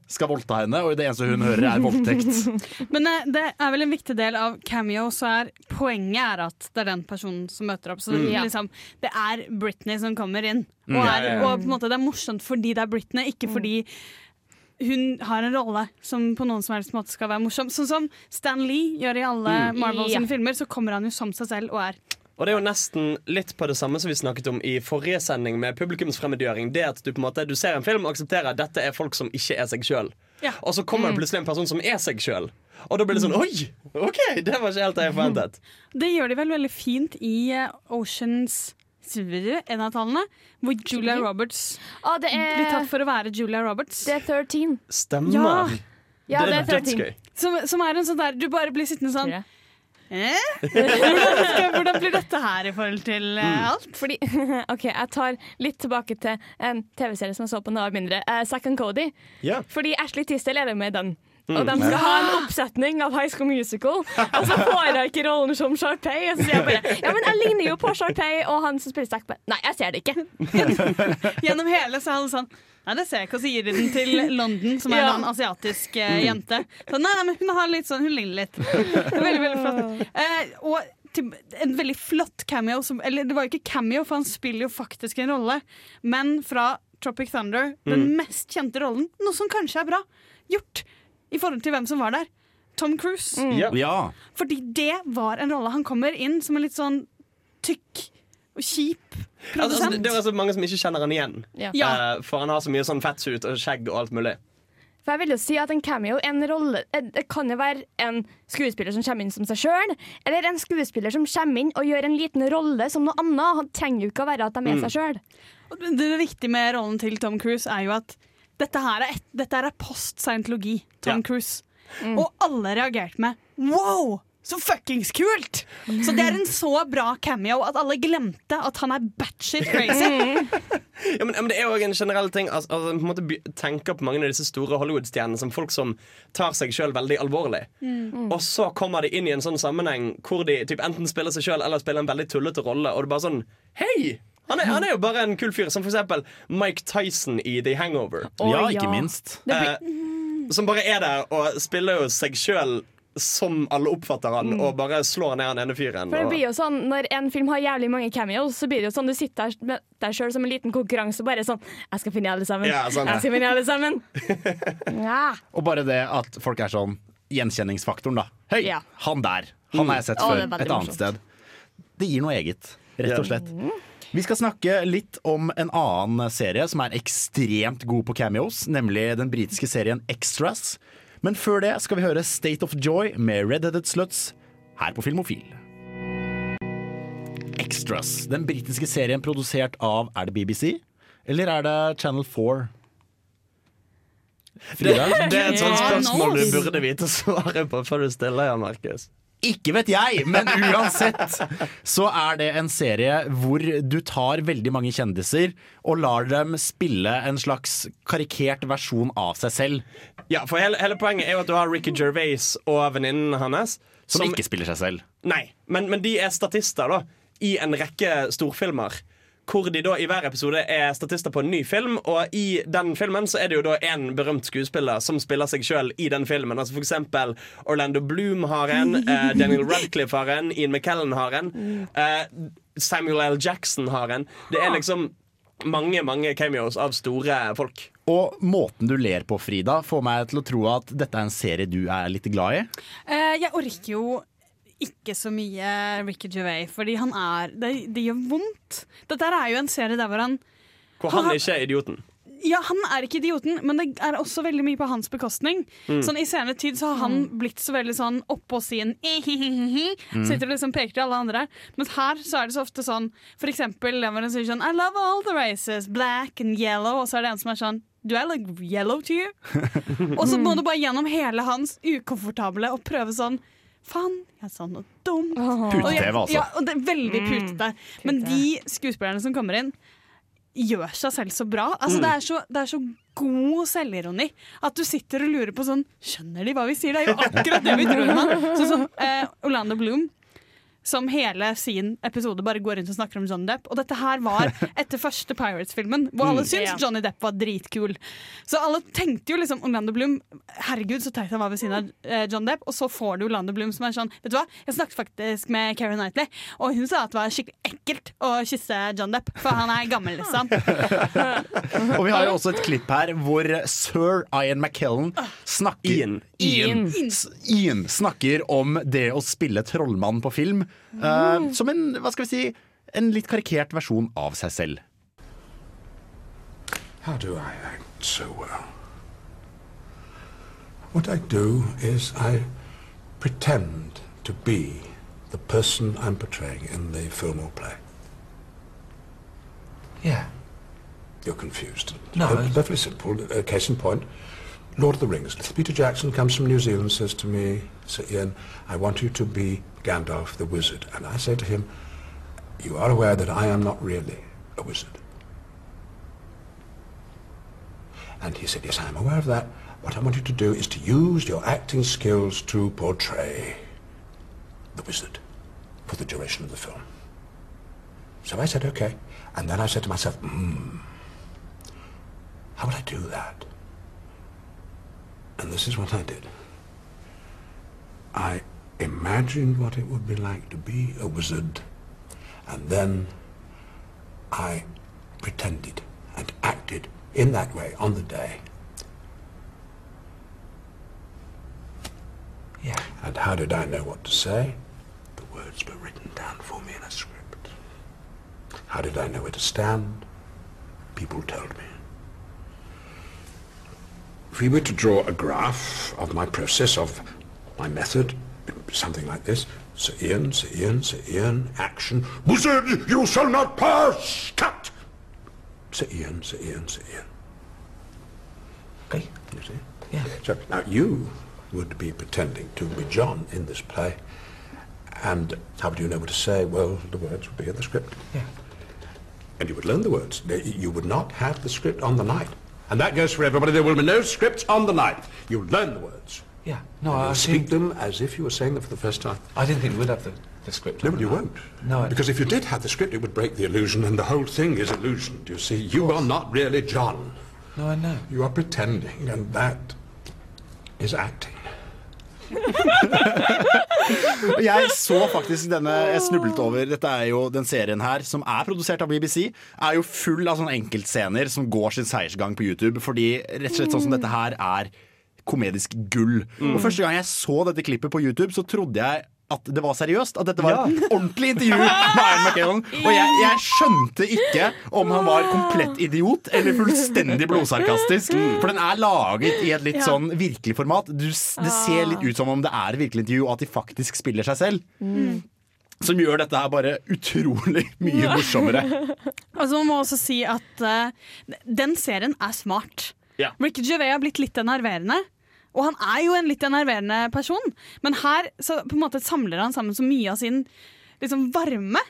skal voldta henne, og det eneste hun hører, er voldtekt. Men eh, det er vel en viktig del av cameo, så er poenget er at det er den personen som møter opp. Så Mm. det, liksom, det er Britney som kommer inn. Og, Mm. er, Ja, ja, ja. og på en måte det er morsomt fordi det er Britney, ikke fordi hun har en rolle som på noen som helst måte skal være morsom. Sånn som Stan Lee gjør i alle Mm. Marvel sine Ja. filmer, så kommer han jo som seg selv og er Og det er jo nesten litt på det samme som vi snakket om i forrige sending med publikumsfremmedgjøring. Det at du på en måte Du ser en film og aksepterer at dette er folk som ikke er seg sjøl. Ja. Og så kommer det Mm. plutselig en person som er seg sjøl. Og da blir det sånn Oi! OK, det var ikke helt det jeg forventet. Det gjør de vel veldig fint i eh, Oceans en av tallene, hvor Julia Roberts ah, det er- blir tatt for å være Julia Roberts. Det er 13. Stemmer. Ja, Ja, det er det er 13. dødsgøy. Som, som er en sånn der Du bare blir sittende sånn Eh? Hvordan, hvordan blir dette her i forhold til Mm. alt? Fordi, ok, Jeg tar litt tilbake til en TV-serie som jeg så på da jeg var mindre. Uh, Zack and Cody. Ja. Fordi Ashley Tisdale er med i den. Mm. Og de skal ha en oppsetning av High School Musical. Og så får jeg ikke rollen som Sharpay. Og så sier jeg bare Ja, men jeg ligner jo på Sharpay, og han som spiller Zack Nei, jeg ser det ikke. Gjennom hele så er han sånn Nei, det ser jeg ikke. Og så gir de den til London, som er Ja. en asiatisk uh, jente. Så, nei, nei, men hun har litt sånn Hun ligner litt. Det veldig, veldig flott. Uh, og til, en veldig flott cameo som, Eller det var jo ikke cameo, for han spiller jo faktisk en rolle. Men fra Tropic Thunder, den Mm. mest kjente rollen. Noe som kanskje er bra gjort i forhold til hvem som var der. Tom Cruise. Ja. Ja. Fordi det var en rolle. Han kommer inn som en litt sånn tykk og kjip produsent. altså, det er altså mange som ikke kjenner han igjen. Ja. uh, for han har så mye sånn fettsuit og skjegg og alt mulig. For jeg vil jo si at en cameo en rolle, eh, Det kan jo være en skuespiller som kommer inn som seg sjøl, eller en skuespiller som kommer inn og gjør en liten rolle som noe annet. Han trenger jo ikke å være at de er Mm. seg sjøl. Det viktige med rollen til Tom Cruise er jo at dette her er, et, dette her er post-scientologi. Tom Ja. Cruise. Og alle reagerte med wow! Så fuckings kult! Så det er en så bra cameo at alle glemte at han er batshit crazy. Ja, men, men det er jo en generell ting altså, altså, på en måte tenker på mange av disse store Hollywood-stjernene som folk som tar seg sjøl veldig alvorlig. Mm. Og så kommer de inn i en sånn sammenheng hvor de typ, enten spiller seg sjøl eller spiller en veldig tullete rolle, og det er bare sånn Hei! Han er, han er jo bare en kul fyr, som for eksempel Mike Tyson i The Hangover. Oh, Ja, ikke ja. minst. Eh, som bare er der og spiller jo seg sjøl som alle oppfatter han, og bare slår ned han ene fyren. For det blir jo sånn, Når en film har jævlig mange cameos, så blir det jo sånn du sitter der med deg sjøl som en liten konkurranse og bare sånn Jeg skal finne alle sammen. Ja, sånn, jeg skal finne alle sammen. ja. Og bare det at folk er sånn Gjenkjenningsfaktoren, da. Høy, Ja. han der. Han har jeg sett Mm. Før det er et annet morsomt. sted. Det gir noe eget, rett og slett. Vi skal snakke litt om en annen serie som er ekstremt god på cameos, nemlig den britiske serien Extras. Men før det skal vi høre State of Joy med Redheaded Sluts her på Filmofil. Extras, den britiske serien produsert av Er det BBC? Eller er det Channel 4? Det, det er et sånt spørsmål du burde vite svaret på før du stiller, Jan Markus. Ikke vet jeg, men uansett så er det en serie hvor du tar veldig mange kjendiser og lar dem spille en slags karikert versjon av seg selv. Ja, for hele, hele poenget er jo at du har Ricky Gervais og venninnen hans. Som ikke spiller seg selv. Nei, men, men de er statister da i en rekke storfilmer. Hvor de da i hver episode er statister på en ny film, og i den filmen så er det jo da en berømt skuespiller som spiller seg sjøl i den filmen. Altså For eksempel Orlando Bloom har en, eh, Daniel Radcliffe har en, Ian McKellen har en, eh, Samuel L. Jackson har en. Det er liksom mange, mange cameos av store folk. Og måten du ler på, Frida, får meg til å tro at dette er en serie du er litt glad i. Eh, jeg orker jo ikke så mye Ricky Gervais, fordi han er Det, det gjør vondt. Dette er jo en serie der hvor han Hvor han ikke er idioten. Ja, han er ikke idioten, men det er også veldig mye på hans bekostning. Mm. Sånn I senere tid så har han blitt så veldig sånn oppå sin Mm. Sitter og liksom peker til alle andre. Men her så er det så ofte sånn For eksempel den hvor han sier sånn I love all the races, black and yellow. Og så er det en som er sånn Do I look yellow to you? og så må du bare gjennom hele hans ukomfortable og prøve sånn Faen, jeg sa noe dumt. Jeg- altså. Ja, og det er veldig Mm. Men de skuespillerne som kommer inn, gjør seg selv så bra. Altså, Mm. det, er så, det er så god selvironi at du sitter og lurer på sånn Skjønner de hva vi sier? Det er jo akkurat det vi tror om han. Sånn eh, Orlando Bloom. Som hele sin episode bare går rundt og snakker om Johnny Depp. Og dette her var etter første Pirates-filmen, hvor alle Mm. syntes Johnny Depp var dritkul. Så alle tenkte jo liksom Orlando Bloom Herregud, så teit han var ved siden av eh, John Depp. Og så får du Orlando Bloom som er sånn Vet du hva, jeg snakket faktisk med Keri Knightley, og hun sa at det var skikkelig ekkelt å kysse John Depp, for han er gammel, liksom. Og vi har jo også et klipp her hvor sir Ian McKellen snakker Ian. Ian. Ian. Ian snakker om det å spille trollmann på film eh, som en, hva skal vi si, en litt karikert versjon av seg selv. How do I act so well? What I do is I pretend to be the person I'm portraying in the film or play. Yeah. You're confused. No, Uh, perfectly simple. Uh, case in point, Lord of the Rings. Peter Jackson comes from New Zealand, says to me, Sir Ian, I want you to be Gandalf the wizard. And I say to him, you are aware that I am not really a wizard. And he said, yes, I am aware of that. What I want you to do is to use your acting skills to portray the wizard for the duration of the film. So I said, okay. And then I said to myself, hmm, how will I do that? And this is what I did. I imagined what it would be like to be a wizard, and then I pretended and acted in that way on the day. Yeah. And how did I know what to say? The words were written down for me in a script. How did I know where to stand? People told me. If we were to draw a graph of my process, of my method, something like this. Sir Ian, Sir Ian, Sir Ian, action. Wizard, you shall not pass! Cut! Sir Ian, Sir Ian, Sir Ian. Okay. You see? Yeah. So now you would be pretending to be John in this play. And how would you know what to say? Well, the words would be in the script. Yeah. And you would learn the words. You would not have the script on the night. And that goes for everybody. There will be no scripts on the night. You learn the words. Yeah. No, I speak them as if you were saying them for the first time. I didn't think we'd have the, the script. No, you night. won't. No, I- Because if you did have the script, it would break the illusion, and the whole thing is illusion. Do you see? You are not really John. No, I know. You are pretending, and that is acting. Jeg så faktisk denne Jeg snublet over Dette er jo den serien her Som er produsert av BBC Er jo full av sånne enkeltscener Som går sin seiersgang på YouTube Fordi rett og slett sånn som dette her er Komedisk gull Mm. Og første gang jeg så dette klippet på YouTube Så trodde jeg at det var seriøst At dette var Ja. et ordentlig intervju med Ian McKellen Og jeg, jeg skjønte ikke Om han var komplett idiot Eller fullstendig blodsarkastisk For den er laget i et litt sånn virkelig format du, Det ser litt ut som om det er et virkelig intervju Og at de faktisk spiller seg selv Mm. som gjør dette her bare utrolig mye morsommere. Altså, man må også si at uh, den serien er smart. Yeah. Ricky Gervais har blitt litt enerverende. Og han er jo en litt enerverende person, men her samler han sammen så mye av sin liksom, varme.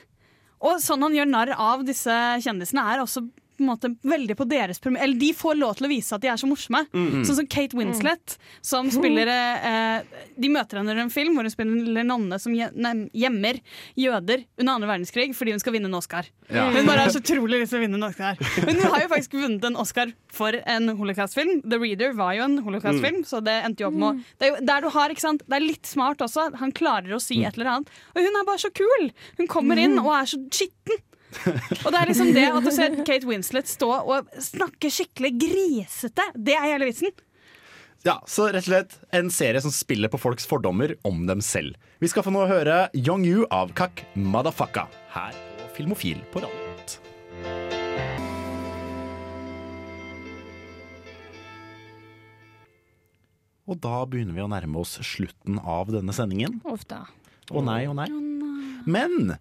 Og sånn han gjør narr av disse kjendisene, er også på en måte veldig på deres premiss. Eller de får lov til å vise at de er så morsomme. Mm. Sånn som Kate Winslet, som spiller eh, De møter henne i en film hvor hun spiller nonne som gjemmer jøder under andre verdenskrig fordi hun skal vinne en Oscar. Ja. Hun bare har så utrolig lyst til å vinne en Oscar. Men hun har jo faktisk vunnet en Oscar for en holocaust-film. The Reader var jo en holocaust-film, så det endte jo opp med det er, der du har, ikke sant? det er litt smart også. Han klarer å si et eller annet. Og hun er bare så kul! Hun kommer inn og er så skitten. Og det er liksom det at du ser Kate Winslet stå og snakke skikkelig grisete. Det er hele vitsen. Ja, så rett og slett en serie som spiller på folks fordommer om dem selv. Vi skal få nå høre Young You av Kak Madafaka her på Filmofil på Radio Og da begynner vi å nærme oss slutten av denne sendingen. Ofte. Å nei, å nei. Men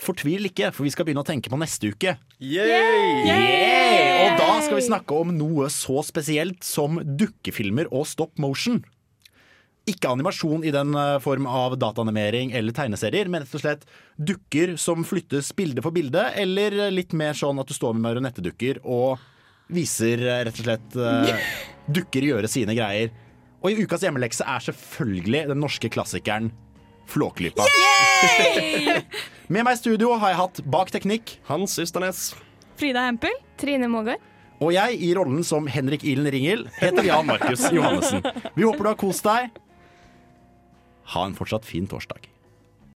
fortvil ikke, for vi skal begynne å tenke på neste uke. Yay! Yay! Og da skal vi snakke om noe så spesielt som dukkefilmer og stop motion. Ikke animasjon i den eh, form av dataanimering eller tegneserier, men rett og slett dukker som flyttes bilde for bilde, eller litt mer sånn at du står med marionettedukker og viser eh, rett og slett uh, dukker gjøre sine greier. Og i ukas hjemmelekse er selvfølgelig den norske klassikeren Flåklypa. Med meg i studio har jeg hatt Bak teknikk Hans Ysternes. Frida Hempel. Trine Mågård. Og jeg i rollen som Henrik Ilen Ringel heter Jan Markus Johannessen. Vi håper du har kost deg. Ha en fortsatt fin torsdag.